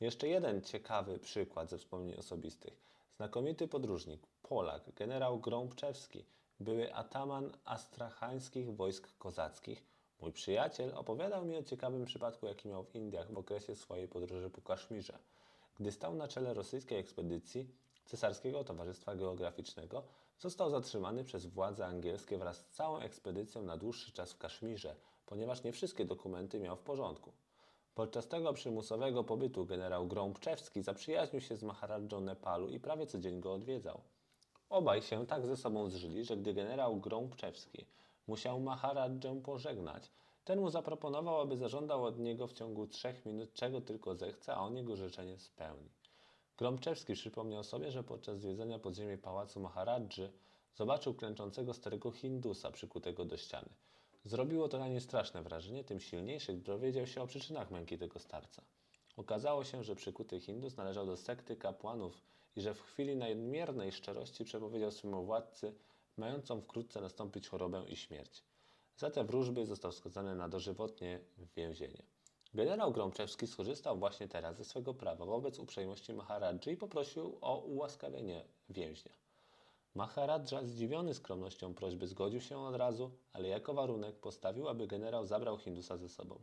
Jeszcze jeden ciekawy przykład ze wspomnień osobistych. Znakomity podróżnik, Polak, generał Grąbczewski, były ataman astrachańskich wojsk kozackich. Mój przyjaciel opowiadał mi o ciekawym przypadku, jaki miał w Indiach w okresie swojej podróży po Kaszmirze. Gdy stał na czele rosyjskiej ekspedycji Cesarskiego Towarzystwa Geograficznego, został zatrzymany przez władze angielskie wraz z całą ekspedycją na dłuższy czas w Kaszmirze, ponieważ nie wszystkie dokumenty miał w porządku. Podczas tego przymusowego pobytu generał Grąbczewski zaprzyjaźnił się z Maharadżą Nepalu i prawie co dzień go odwiedzał. Obaj się tak ze sobą zżyli, że gdy generał Grąbczewski musiał Maharadżę pożegnać, ten mu zaproponował, aby zażądał od niego w ciągu trzech minut czego tylko zechce, a on jego życzenie spełni. Grąbczewski przypomniał sobie, że podczas zwiedzania podziemi pałacu Maharadży zobaczył klęczącego starego Hindusa przykutego do ściany. Zrobiło to na nie straszne wrażenie, tym silniejsze, gdy dowiedział się o przyczynach męki tego starca. Okazało się, że przykuty Hindus należał do sekty kapłanów i że w chwili nadmiernej szczerości przepowiedział swemu władcy mającą wkrótce nastąpić chorobę i śmierć. Za te wróżby został skazany na dożywotnie więzienie. Generał Grąbczewski skorzystał właśnie teraz ze swego prawa wobec uprzejmości Maharadży i poprosił o ułaskawienie więźnia. Maharadża, zdziwiony skromnością prośby, zgodził się od razu, ale jako warunek postawił, aby generał zabrał Hindusa ze sobą.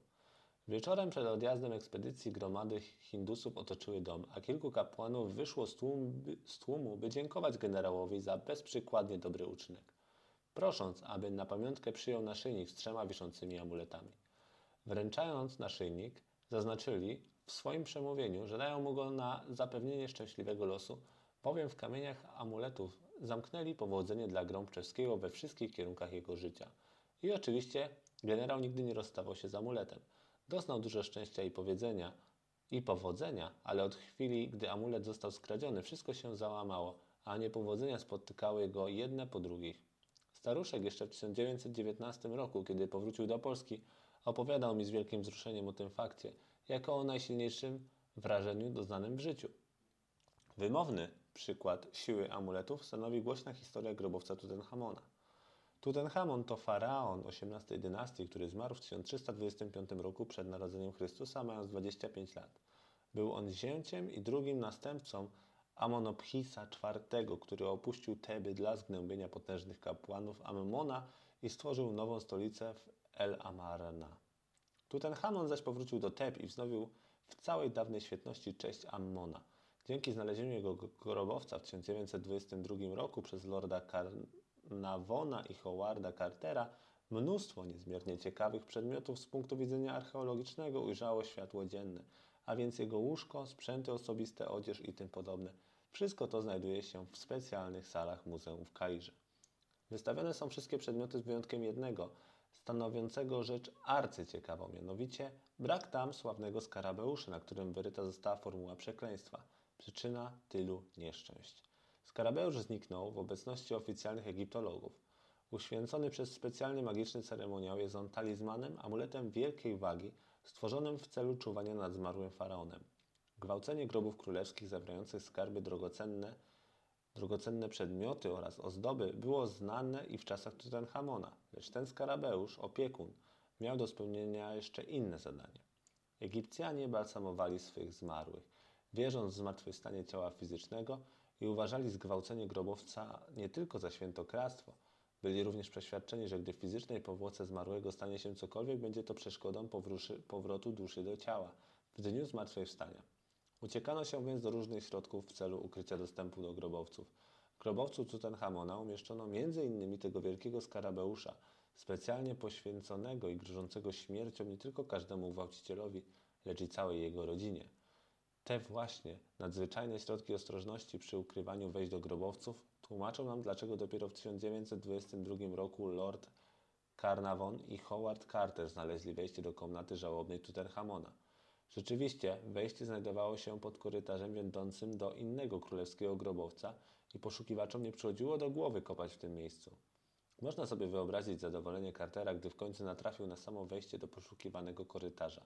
Wieczorem przed odjazdem ekspedycji gromady Hindusów otoczyły dom, a kilku kapłanów wyszło z tłumu, z tłumu, by dziękować generałowi za bezprzykładnie dobry uczynek, prosząc, aby na pamiątkę przyjął naszyjnik z trzema wiszącymi amuletami. Wręczając naszyjnik, zaznaczyli w swoim przemówieniu, że dają mu go na zapewnienie szczęśliwego losu, bowiem w kamieniach amuletów zamknęli powodzenie dla Grąbczewskiego we wszystkich kierunkach jego życia. I oczywiście generał nigdy nie rozstawał się z amuletem. Doznał dużo szczęścia i powiedzenia i powodzenia, ale od chwili, gdy amulet został skradziony, wszystko się załamało, a niepowodzenia spotykały go jedne po drugich. Staruszek jeszcze w 1919 roku, kiedy powrócił do Polski, Opowiadał mi z wielkim wzruszeniem o tym fakcie, jako o najsilniejszym wrażeniu doznanym w życiu. Wymowny przykład siły amuletów stanowi głośna historia grobowca Tutenchamona. Tutenchamon to faraon XVIII dynastii, który zmarł w 1325 roku przed narodzeniem Chrystusa, mając 25 lat. Był on zięciem i drugim następcą Amonopchisa IV, który opuścił Teby dla zgnębienia potężnych kapłanów Ammona i stworzył nową stolicę w El Amarna. Tutenchamon zaś powrócił do Teb i wznowił w całej dawnej świetności cześć Ammona. Dzięki znalezieniu jego grobowca w 1922 roku przez lorda Carnavona i Howarda Cartera mnóstwo niezmiernie ciekawych przedmiotów z punktu widzenia archeologicznego ujrzało światło dzienne, a więc jego łóżko, sprzęty osobiste, odzież i tym podobne. Wszystko to znajduje się w specjalnych salach muzeum w Kairze. Wystawione są wszystkie przedmioty z wyjątkiem jednego, stanowiącego rzecz arcyciekawą, mianowicie brak tam sławnego skarabeusza, na którym wyryta została formuła przekleństwa. Przyczyna tylu nieszczęść. Skarabeusz zniknął w obecności oficjalnych egiptologów. Uświęcony przez specjalny magiczny ceremoniał jest on talizmanem, amuletem wielkiej wagi, stworzonym w celu czuwania nad zmarłym faraonem. Gwałcenie grobów królewskich zawierających skarby drogocenne, drogocenne przedmioty oraz ozdoby było znane i w czasach Tutenchamona, lecz ten skarabeusz, opiekun, miał do spełnienia jeszcze inne zadanie. Egipcjanie balsamowali swych zmarłych, wierząc w zmartwychwstanie ciała fizycznego i uważali zgwałcenie grobowca nie tylko za świętokradztwo, byli również przeświadczeni, że gdy w fizycznej powłoce zmarłego stanie się cokolwiek, będzie to przeszkodą powrotu duszy do ciała w dniu zmartwychwstania. Uciekano się więc do różnych środków w celu ukrycia dostępu do grobowców. W grobowcu Tutenchamona umieszczono m.in. tego wielkiego skarabeusza, specjalnie poświęconego i grożącego śmiercią nie tylko każdemu gwałcicielowi, lecz i całej jego rodzinie. Te właśnie nadzwyczajne środki ostrożności przy ukrywaniu wejść do grobowców tłumaczą nam, dlaczego dopiero w 1922 roku Lord Carnarvon i Howard Carter znaleźli wejście do komnaty żałobnej Tutenchamona. Rzeczywiście, wejście znajdowało się pod korytarzem wiodącym do innego królewskiego grobowca i poszukiwaczom nie przychodziło do głowy kopać w tym miejscu. Można sobie wyobrazić zadowolenie Cartera, gdy w końcu natrafił na samo wejście do poszukiwanego korytarza.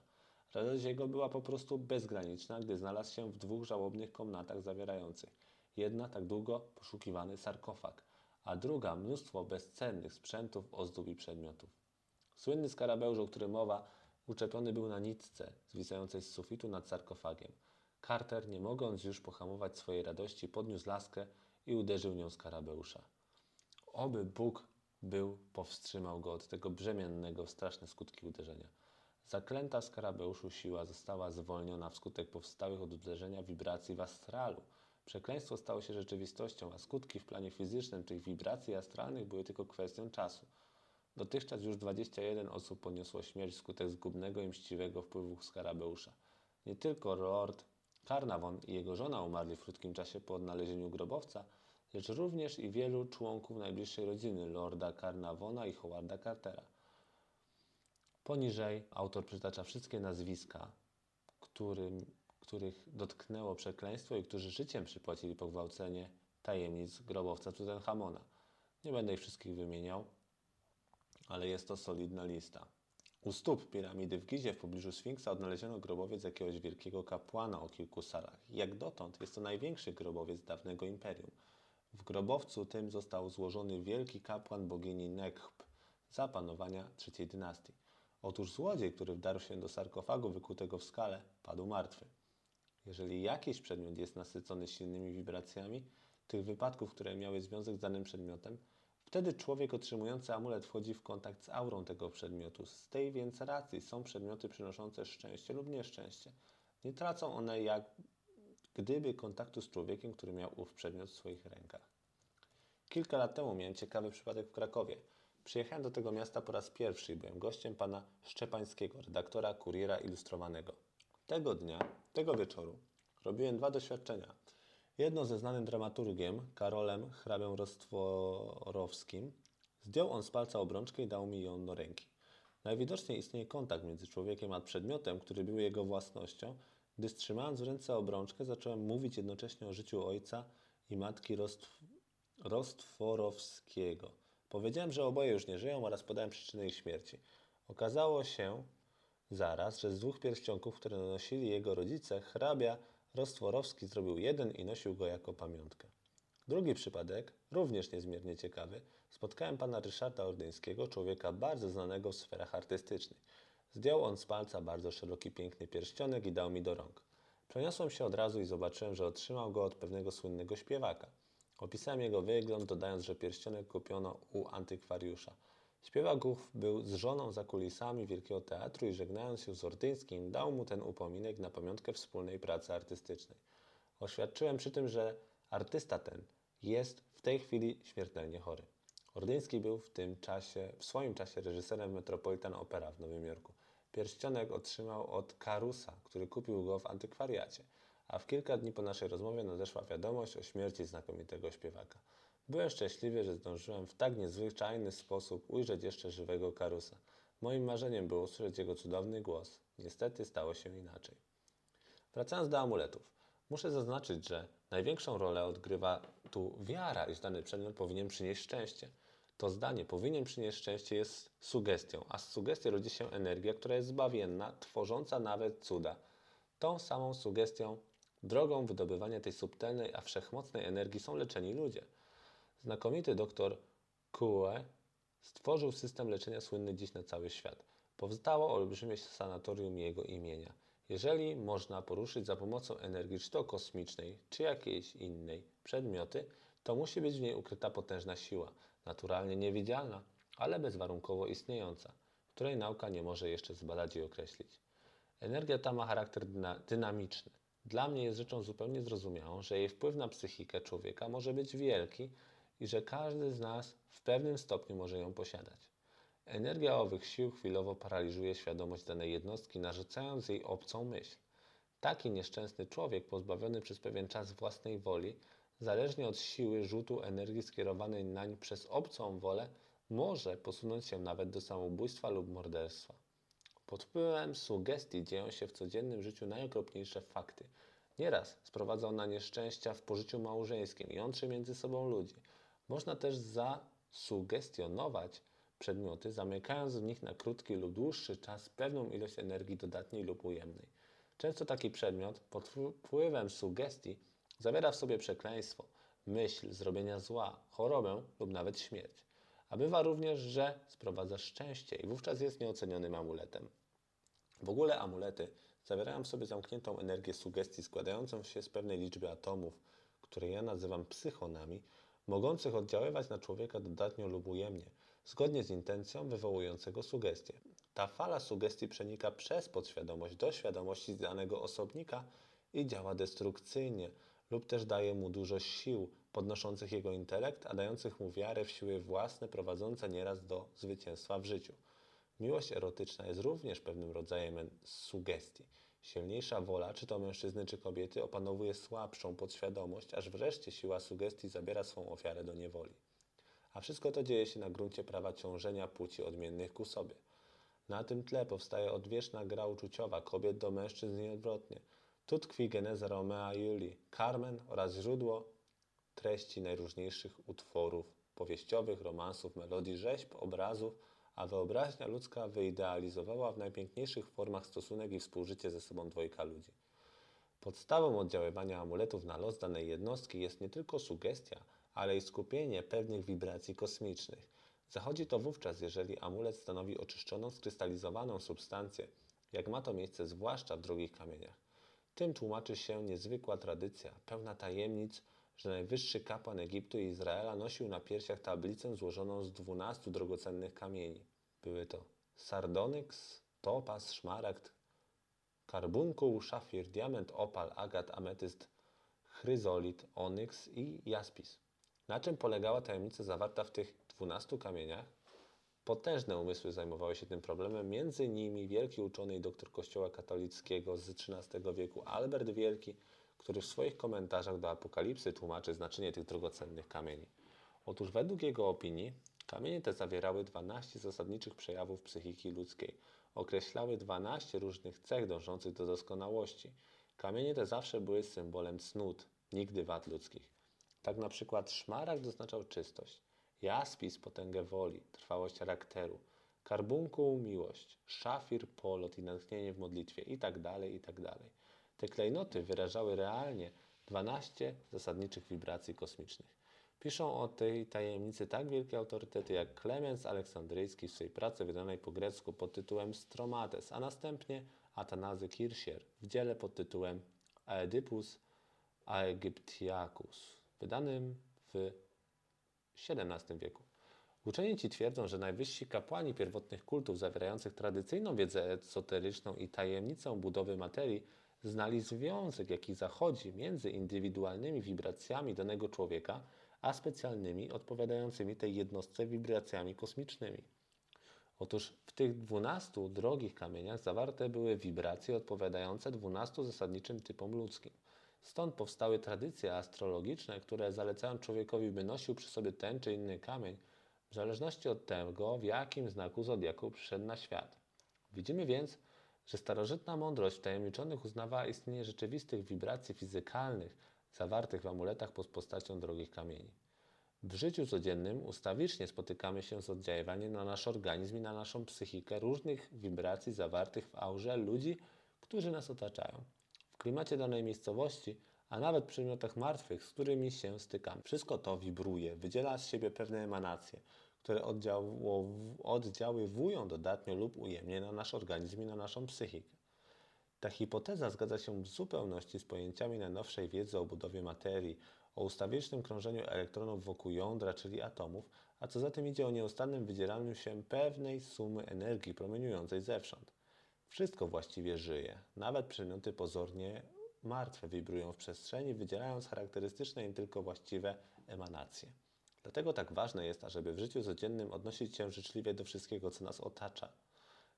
Radość jego była po prostu bezgraniczna, gdy znalazł się w dwóch żałobnych komnatach zawierających. Jedna tak długo poszukiwany sarkofag, a druga mnóstwo bezcennych sprzętów, ozdób i przedmiotów. Słynny skarabeusz, o którym mowa, uczepiony był na nitce zwisającej z sufitu nad sarkofagiem. Carter, nie mogąc już pohamować swojej radości, podniósł laskę i uderzył nią skarabeusza. Oby Bóg był, powstrzymał go od tego brzemiennego straszne skutki uderzenia. Zaklęta skarabeuszu siła została zwolniona wskutek powstałych od uderzenia wibracji w astralu. Przekleństwo stało się rzeczywistością, a skutki w planie fizycznym tych wibracji astralnych były tylko kwestią czasu. Dotychczas już 21 osób poniosło śmierć wskutek zgubnego i mściwego wpływu skarabeusza. Nie tylko Lord Carnavon i jego żona umarli w krótkim czasie po odnalezieniu grobowca, lecz również i wielu członków najbliższej rodziny Lorda Carnavona i Howarda Cartera. Poniżej autor przytacza wszystkie nazwiska, którym, których dotknęło przekleństwo i którzy życiem przypłacili pogwałcenie tajemnic grobowca Tutenchamona. Nie będę ich wszystkich wymieniał, ale jest to solidna lista. U stóp piramidy w Gizie w pobliżu Sfinksa odnaleziono grobowiec jakiegoś wielkiego kapłana o kilku salach. Jak dotąd jest to największy grobowiec dawnego imperium. W grobowcu tym został złożony wielki kapłan bogini Nekhb za panowania trzeciej dynastii. Otóż złodziej, który wdarł się do sarkofagu wykutego w skale, padł martwy. Jeżeli jakiś przedmiot jest nasycony silnymi wibracjami, tych wypadków, które miały związek z danym przedmiotem, wtedy człowiek otrzymujący amulet wchodzi w kontakt z aurą tego przedmiotu. Z tej więc racji są przedmioty przynoszące szczęście lub nieszczęście. Nie tracą one jak gdyby kontaktu z człowiekiem, który miał ów przedmiot w swoich rękach. Kilka lat temu miałem ciekawy przypadek w Krakowie – Przyjechałem do tego miasta po raz pierwszy i byłem gościem pana Szczepańskiego, redaktora Kuriera Ilustrowanego. Tego dnia, tego wieczoru robiłem dwa doświadczenia. Jedno ze znanym dramaturgiem, Karolem hrabią Rostworowskim. Zdjął on z palca obrączkę i dał mi ją do ręki. Najwidoczniej istnieje kontakt między człowiekiem a przedmiotem, który był jego własnością. Gdy strzymając w ręce obrączkę, zacząłem mówić jednocześnie o życiu ojca i matki Rostw Rostworowskiego. Powiedziałem, że oboje już nie żyją oraz podałem przyczynę ich śmierci. Okazało się zaraz, że z dwóch pierścionków, które nosili jego rodzice, hrabia Rostworowski zrobił jeden i nosił go jako pamiątkę. Drugi przypadek, również niezmiernie ciekawy, spotkałem pana Ryszarda Ordyńskiego, człowieka bardzo znanego w sferach artystycznych. Zdjął on z palca bardzo szeroki, piękny pierścionek i dał mi do rąk. Przeniosłem się od razu i zobaczyłem, że otrzymał go od pewnego słynnego śpiewaka. Opisałem jego wygląd, dodając, że pierścionek kupiono u antykwariusza. Śpiewak ów był z żoną za kulisami Wielkiego Teatru i żegnając się z Ordyńskim, dał mu ten upominek na pamiątkę wspólnej pracy artystycznej. Oświadczyłem przy tym, że artysta ten jest w tej chwili śmiertelnie chory. Ordyński był w tym czasie, w swoim czasie reżyserem Metropolitan Opera w Nowym Jorku. Pierścionek otrzymał od Karusa, który kupił go w antykwariacie, a w kilka dni po naszej rozmowie nadeszła wiadomość o śmierci znakomitego śpiewaka. Byłem szczęśliwy, że zdążyłem w tak niezwyczajny sposób ujrzeć jeszcze żywego Karusa. Moim marzeniem było usłyszeć jego cudowny głos. Niestety stało się inaczej. Wracając do amuletów. Muszę zaznaczyć, że największą rolę odgrywa tu wiara, iż dany przedmiot powinien przynieść szczęście. To zdanie powinien przynieść szczęście jest sugestią, a z sugestii rodzi się energia, która jest zbawienna, tworząca nawet cuda. Tą samą sugestią, drogą wydobywania tej subtelnej, a wszechmocnej energii są leczeni ludzie. Znakomity doktor Kue stworzył system leczenia słynny dziś na cały świat. Powstało olbrzymie sanatorium jego imienia. Jeżeli można poruszyć za pomocą energii, czy to kosmicznej, czy jakiejś innej przedmioty, to musi być w niej ukryta potężna siła, naturalnie niewidzialna, ale bezwarunkowo istniejąca, której nauka nie może jeszcze zbadać i określić. Energia ta ma charakter dyna dynamiczny. Dla mnie jest rzeczą zupełnie zrozumiałą, że jej wpływ na psychikę człowieka może być wielki i że każdy z nas w pewnym stopniu może ją posiadać. Energia owych sił chwilowo paraliżuje świadomość danej jednostki, narzucając jej obcą myśl. Taki nieszczęsny człowiek, pozbawiony przez pewien czas własnej woli, zależnie od siły rzutu energii skierowanej nań przez obcą wolę, może posunąć się nawet do samobójstwa lub morderstwa. Pod wpływem sugestii dzieją się w codziennym życiu najokropniejsze fakty. Nieraz sprowadza ona nieszczęścia w pożyciu małżeńskim, jątrzy między sobą ludzi. Można też zasugestionować przedmioty, zamykając w nich na krótki lub dłuższy czas pewną ilość energii dodatniej lub ujemnej. Często taki przedmiot pod wpływem sugestii zawiera w sobie przekleństwo, myśl zrobienia zła, chorobę lub nawet śmierć. A bywa również, że sprowadza szczęście i wówczas jest nieocenionym amuletem. W ogóle amulety zawierają w sobie zamkniętą energię sugestii składającą się z pewnej liczby atomów, które ja nazywam psychonami, mogących oddziaływać na człowieka dodatnio lub ujemnie, zgodnie z intencją wywołującego sugestie. Ta fala sugestii przenika przez podświadomość do świadomości danego osobnika i działa destrukcyjnie, lub też daje mu dużo sił podnoszących jego intelekt, a dających mu wiarę w siły własne, prowadzące nieraz do zwycięstwa w życiu. Miłość erotyczna jest również pewnym rodzajem sugestii. Silniejsza wola, czy to mężczyzny, czy kobiety, opanowuje słabszą podświadomość, aż wreszcie siła sugestii zabiera swą ofiarę do niewoli. A wszystko to dzieje się na gruncie prawa ciążenia płci odmiennych ku sobie. Na tym tle powstaje odwieczna gra uczuciowa kobiet do mężczyzn i odwrotnie. Tu tkwi geneza Romea i Julii, Carmen oraz źródło treści najróżniejszych utworów powieściowych, romansów, melodii, rzeźb, obrazów, a wyobraźnia ludzka wyidealizowała w najpiękniejszych formach stosunek i współżycie ze sobą dwojga ludzi. Podstawą oddziaływania amuletów na los danej jednostki jest nie tylko sugestia, ale i skupienie pewnych wibracji kosmicznych. Zachodzi to wówczas, jeżeli amulet stanowi oczyszczoną, skrystalizowaną substancję, jak ma to miejsce zwłaszcza w drogich kamieniach. Tym tłumaczy się niezwykła tradycja, pełna tajemnic, że najwyższy kapłan Egiptu i Izraela nosił na piersiach tablicę złożoną z dwunastu drogocennych kamieni. Były to sardonyks, topaz, szmaragd, karbunkuł, szafir, diament, opal, agat, ametyst, chryzolit, onyks i jaspis. Na czym polegała tajemnica zawarta w tych dwunastu kamieniach? Potężne umysły zajmowały się tym problemem, między innymi wielki uczony i doktor kościoła katolickiego z XIII wieku Albert Wielki, który w swoich komentarzach do Apokalipsy tłumaczy znaczenie tych drogocennych kamieni. Otóż według jego opinii kamienie te zawierały 12 zasadniczych przejawów psychiki ludzkiej, określały 12 różnych cech dążących do doskonałości. Kamienie te zawsze były symbolem cnót, nigdy wad ludzkich. Tak na przykład szmaragd oznaczał czystość, jaspis potęgę woli, trwałość charakteru, karbunkuł miłość, szafir polot i natchnienie w modlitwie i tak dalej, i tak. Te klejnoty wyrażały realnie 12 zasadniczych wibracji kosmicznych. Piszą o tej tajemnicy tak wielkie autorytety jak Klemens Aleksandryjski w swojej pracy wydanej po grecku pod tytułem Stromates, a następnie Atanazy Kirsier w dziele pod tytułem Aedipus Aegyptiacus, wydanym w XVII wieku. Uczeni ci twierdzą, że najwyżsi kapłani pierwotnych kultów zawierających tradycyjną wiedzę esoteryczną i tajemnicę budowy materii znali związek, jaki zachodzi między indywidualnymi wibracjami danego człowieka, a specjalnymi, odpowiadającymi tej jednostce wibracjami kosmicznymi. Otóż w tych dwunastu drogich kamieniach zawarte były wibracje odpowiadające dwunastu zasadniczym typom ludzkim. Stąd powstały tradycje astrologiczne, które zalecają człowiekowi, by nosił przy sobie ten czy inny kamień, w zależności od tego, w jakim znaku zodiaku przyszedł na świat. Widzimy więc, że starożytna mądrość wtajemniczonych uznawała istnienie rzeczywistych wibracji fizykalnych zawartych w amuletach pod postacią drogich kamieni. W życiu codziennym ustawicznie spotykamy się z oddziaływaniem na nasz organizm i na naszą psychikę różnych wibracji zawartych w aurze ludzi, którzy nas otaczają. W klimacie danej miejscowości, a nawet przedmiotach martwych, z którymi się stykamy. Wszystko to wibruje, wydziela z siebie pewne emanacje, które oddziaływują dodatnio lub ujemnie na nasz organizm i na naszą psychikę. Ta hipoteza zgadza się w zupełności z pojęciami najnowszej wiedzy o budowie materii, o ustawicznym krążeniu elektronów wokół jądra, czyli atomów, a co za tym idzie o nieustannym wydzielaniu się pewnej sumy energii promieniującej zewsząd. Wszystko właściwie żyje, nawet przedmioty pozornie martwe wibrują w przestrzeni, wydzielając charakterystyczne im tylko właściwe emanacje. Dlatego tak ważne jest, ażeby w życiu codziennym odnosić się życzliwie do wszystkiego, co nas otacza.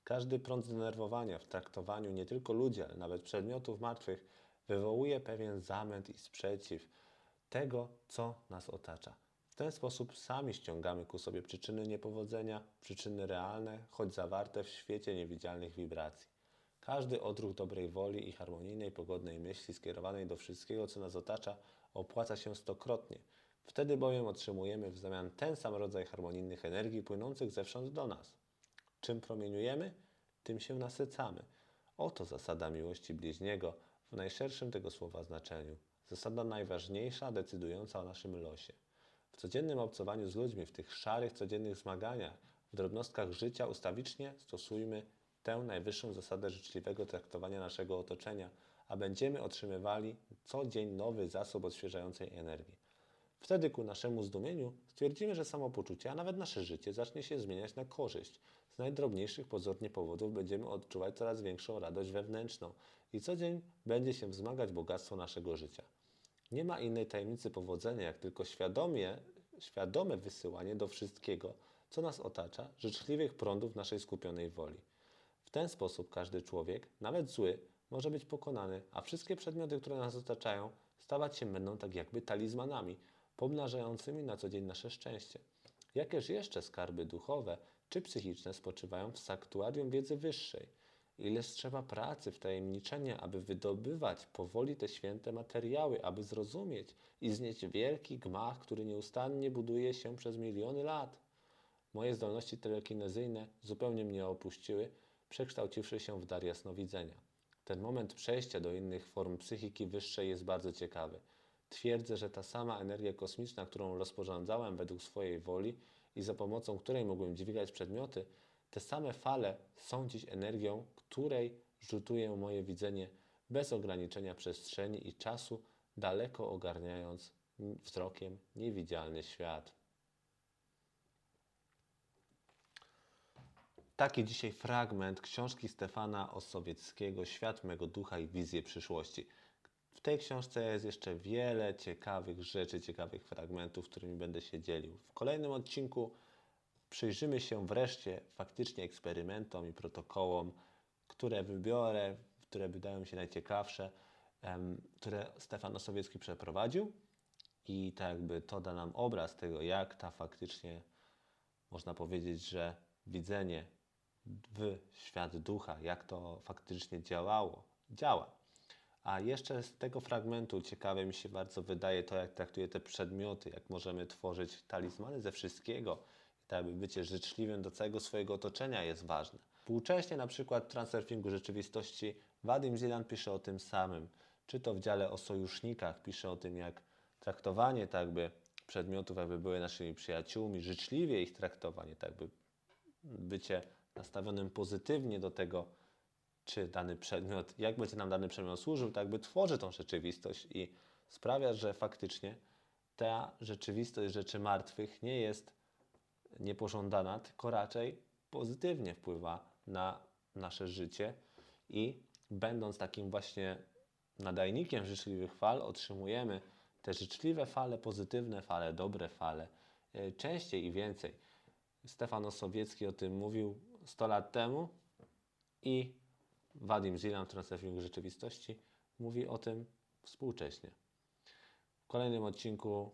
Każdy prąd zdenerwowania w traktowaniu nie tylko ludzi, ale nawet przedmiotów martwych wywołuje pewien zamęt i sprzeciw tego, co nas otacza. W ten sposób sami ściągamy ku sobie przyczyny niepowodzenia, przyczyny realne, choć zawarte w świecie niewidzialnych wibracji. Każdy odruch dobrej woli i harmonijnej, pogodnej myśli skierowanej do wszystkiego, co nas otacza, opłaca się stokrotnie. Wtedy bowiem otrzymujemy w zamian ten sam rodzaj harmonijnych energii płynących zewsząd do nas. Czym promieniujemy, tym się nasycamy. Oto zasada miłości bliźniego w najszerszym tego słowa znaczeniu. Zasada najważniejsza, decydująca o naszym losie. W codziennym obcowaniu z ludźmi, w tych szarych, codziennych zmaganiach, w drobnostkach życia ustawicznie stosujmy tę najwyższą zasadę życzliwego traktowania naszego otoczenia, a będziemy otrzymywali co dzień nowy zasób odświeżającej energii. Wtedy ku naszemu zdumieniu stwierdzimy, że samopoczucie, a nawet nasze życie zacznie się zmieniać na korzyść. Z najdrobniejszych pozornie powodów będziemy odczuwać coraz większą radość wewnętrzną i co dzień będzie się wzmagać bogactwo naszego życia. Nie ma innej tajemnicy powodzenia, jak tylko świadomie, świadome wysyłanie do wszystkiego, co nas otacza, życzliwych prądów naszej skupionej woli. W ten sposób każdy człowiek, nawet zły, może być pokonany, a wszystkie przedmioty, które nas otaczają, stawać się będą tak jakby talizmanami, pomnażającymi na co dzień nasze szczęście. Jakież jeszcze skarby duchowe czy psychiczne spoczywają w saktuarium wiedzy wyższej? Ileż trzeba pracy, wtajemniczenia, aby wydobywać powoli te święte materiały, aby zrozumieć i znieść wielki gmach, który nieustannie buduje się przez miliony lat. Moje zdolności telekinezyjne zupełnie mnie opuściły, przekształciwszy się w dar jasnowidzenia. Ten moment przejścia do innych form psychiki wyższej jest bardzo ciekawy. Twierdzę, że ta sama energia kosmiczna, którą rozporządzałem według swojej woli i za pomocą której mogłem dźwigać przedmioty, te same fale są dziś energią, której rzutuje moje widzenie bez ograniczenia przestrzeni i czasu, daleko ogarniając wzrokiem niewidzialny świat. Taki dzisiaj fragment książki Stefana Osowieckiego Świat mego ducha i wizje przyszłości. Tej książce jest jeszcze wiele ciekawych rzeczy, ciekawych fragmentów, którymi będę się dzielił. W kolejnym odcinku przyjrzymy się wreszcie faktycznie eksperymentom i protokołom, które wybiorę, które wydają mi się najciekawsze, które Stefan Osowiecki przeprowadził. I tak jakby to da nam obraz tego, jak ta faktycznie, można powiedzieć, że widzenie w świat ducha, jak to faktycznie działało, działa. A jeszcze z tego fragmentu ciekawe mi się bardzo wydaje to, jak traktuje te przedmioty, jak możemy tworzyć talizmany ze wszystkiego tak by bycie życzliwym do całego swojego otoczenia jest ważne. Współcześnie na przykład w Transurfingu Rzeczywistości Wadim Zilan pisze o tym samym. Czy to w dziale o sojusznikach pisze o tym, jak traktowanie tak by przedmiotów, jakby były naszymi przyjaciółmi, życzliwie ich traktowanie, tak by bycie nastawionym pozytywnie do tego, czy dany przedmiot, jak będzie nam dany przedmiot służył, tak by tworzy tą rzeczywistość i sprawia, że faktycznie ta rzeczywistość rzeczy martwych nie jest niepożądana, tylko raczej pozytywnie wpływa na nasze życie i będąc takim właśnie nadajnikiem życzliwych fal, otrzymujemy te życzliwe fale, pozytywne fale, dobre fale, e, częściej i więcej. Stefan Osowiecki o tym mówił 100 lat temu i Wadim Zilan w Transurfingu Rzeczywistości mówi o tym współcześnie. W kolejnym odcinku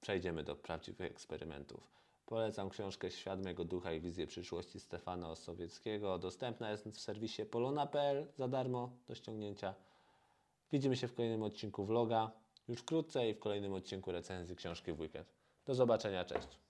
przejdziemy do prawdziwych eksperymentów. Polecam książkę Świat mego ducha i wizję przyszłości Stefana Osowieckiego. Dostępna jest w serwisie polona.pl za darmo do ściągnięcia. Widzimy się w kolejnym odcinku vloga już wkrótce i w kolejnym odcinku recenzji książki w weekend. Do zobaczenia, cześć.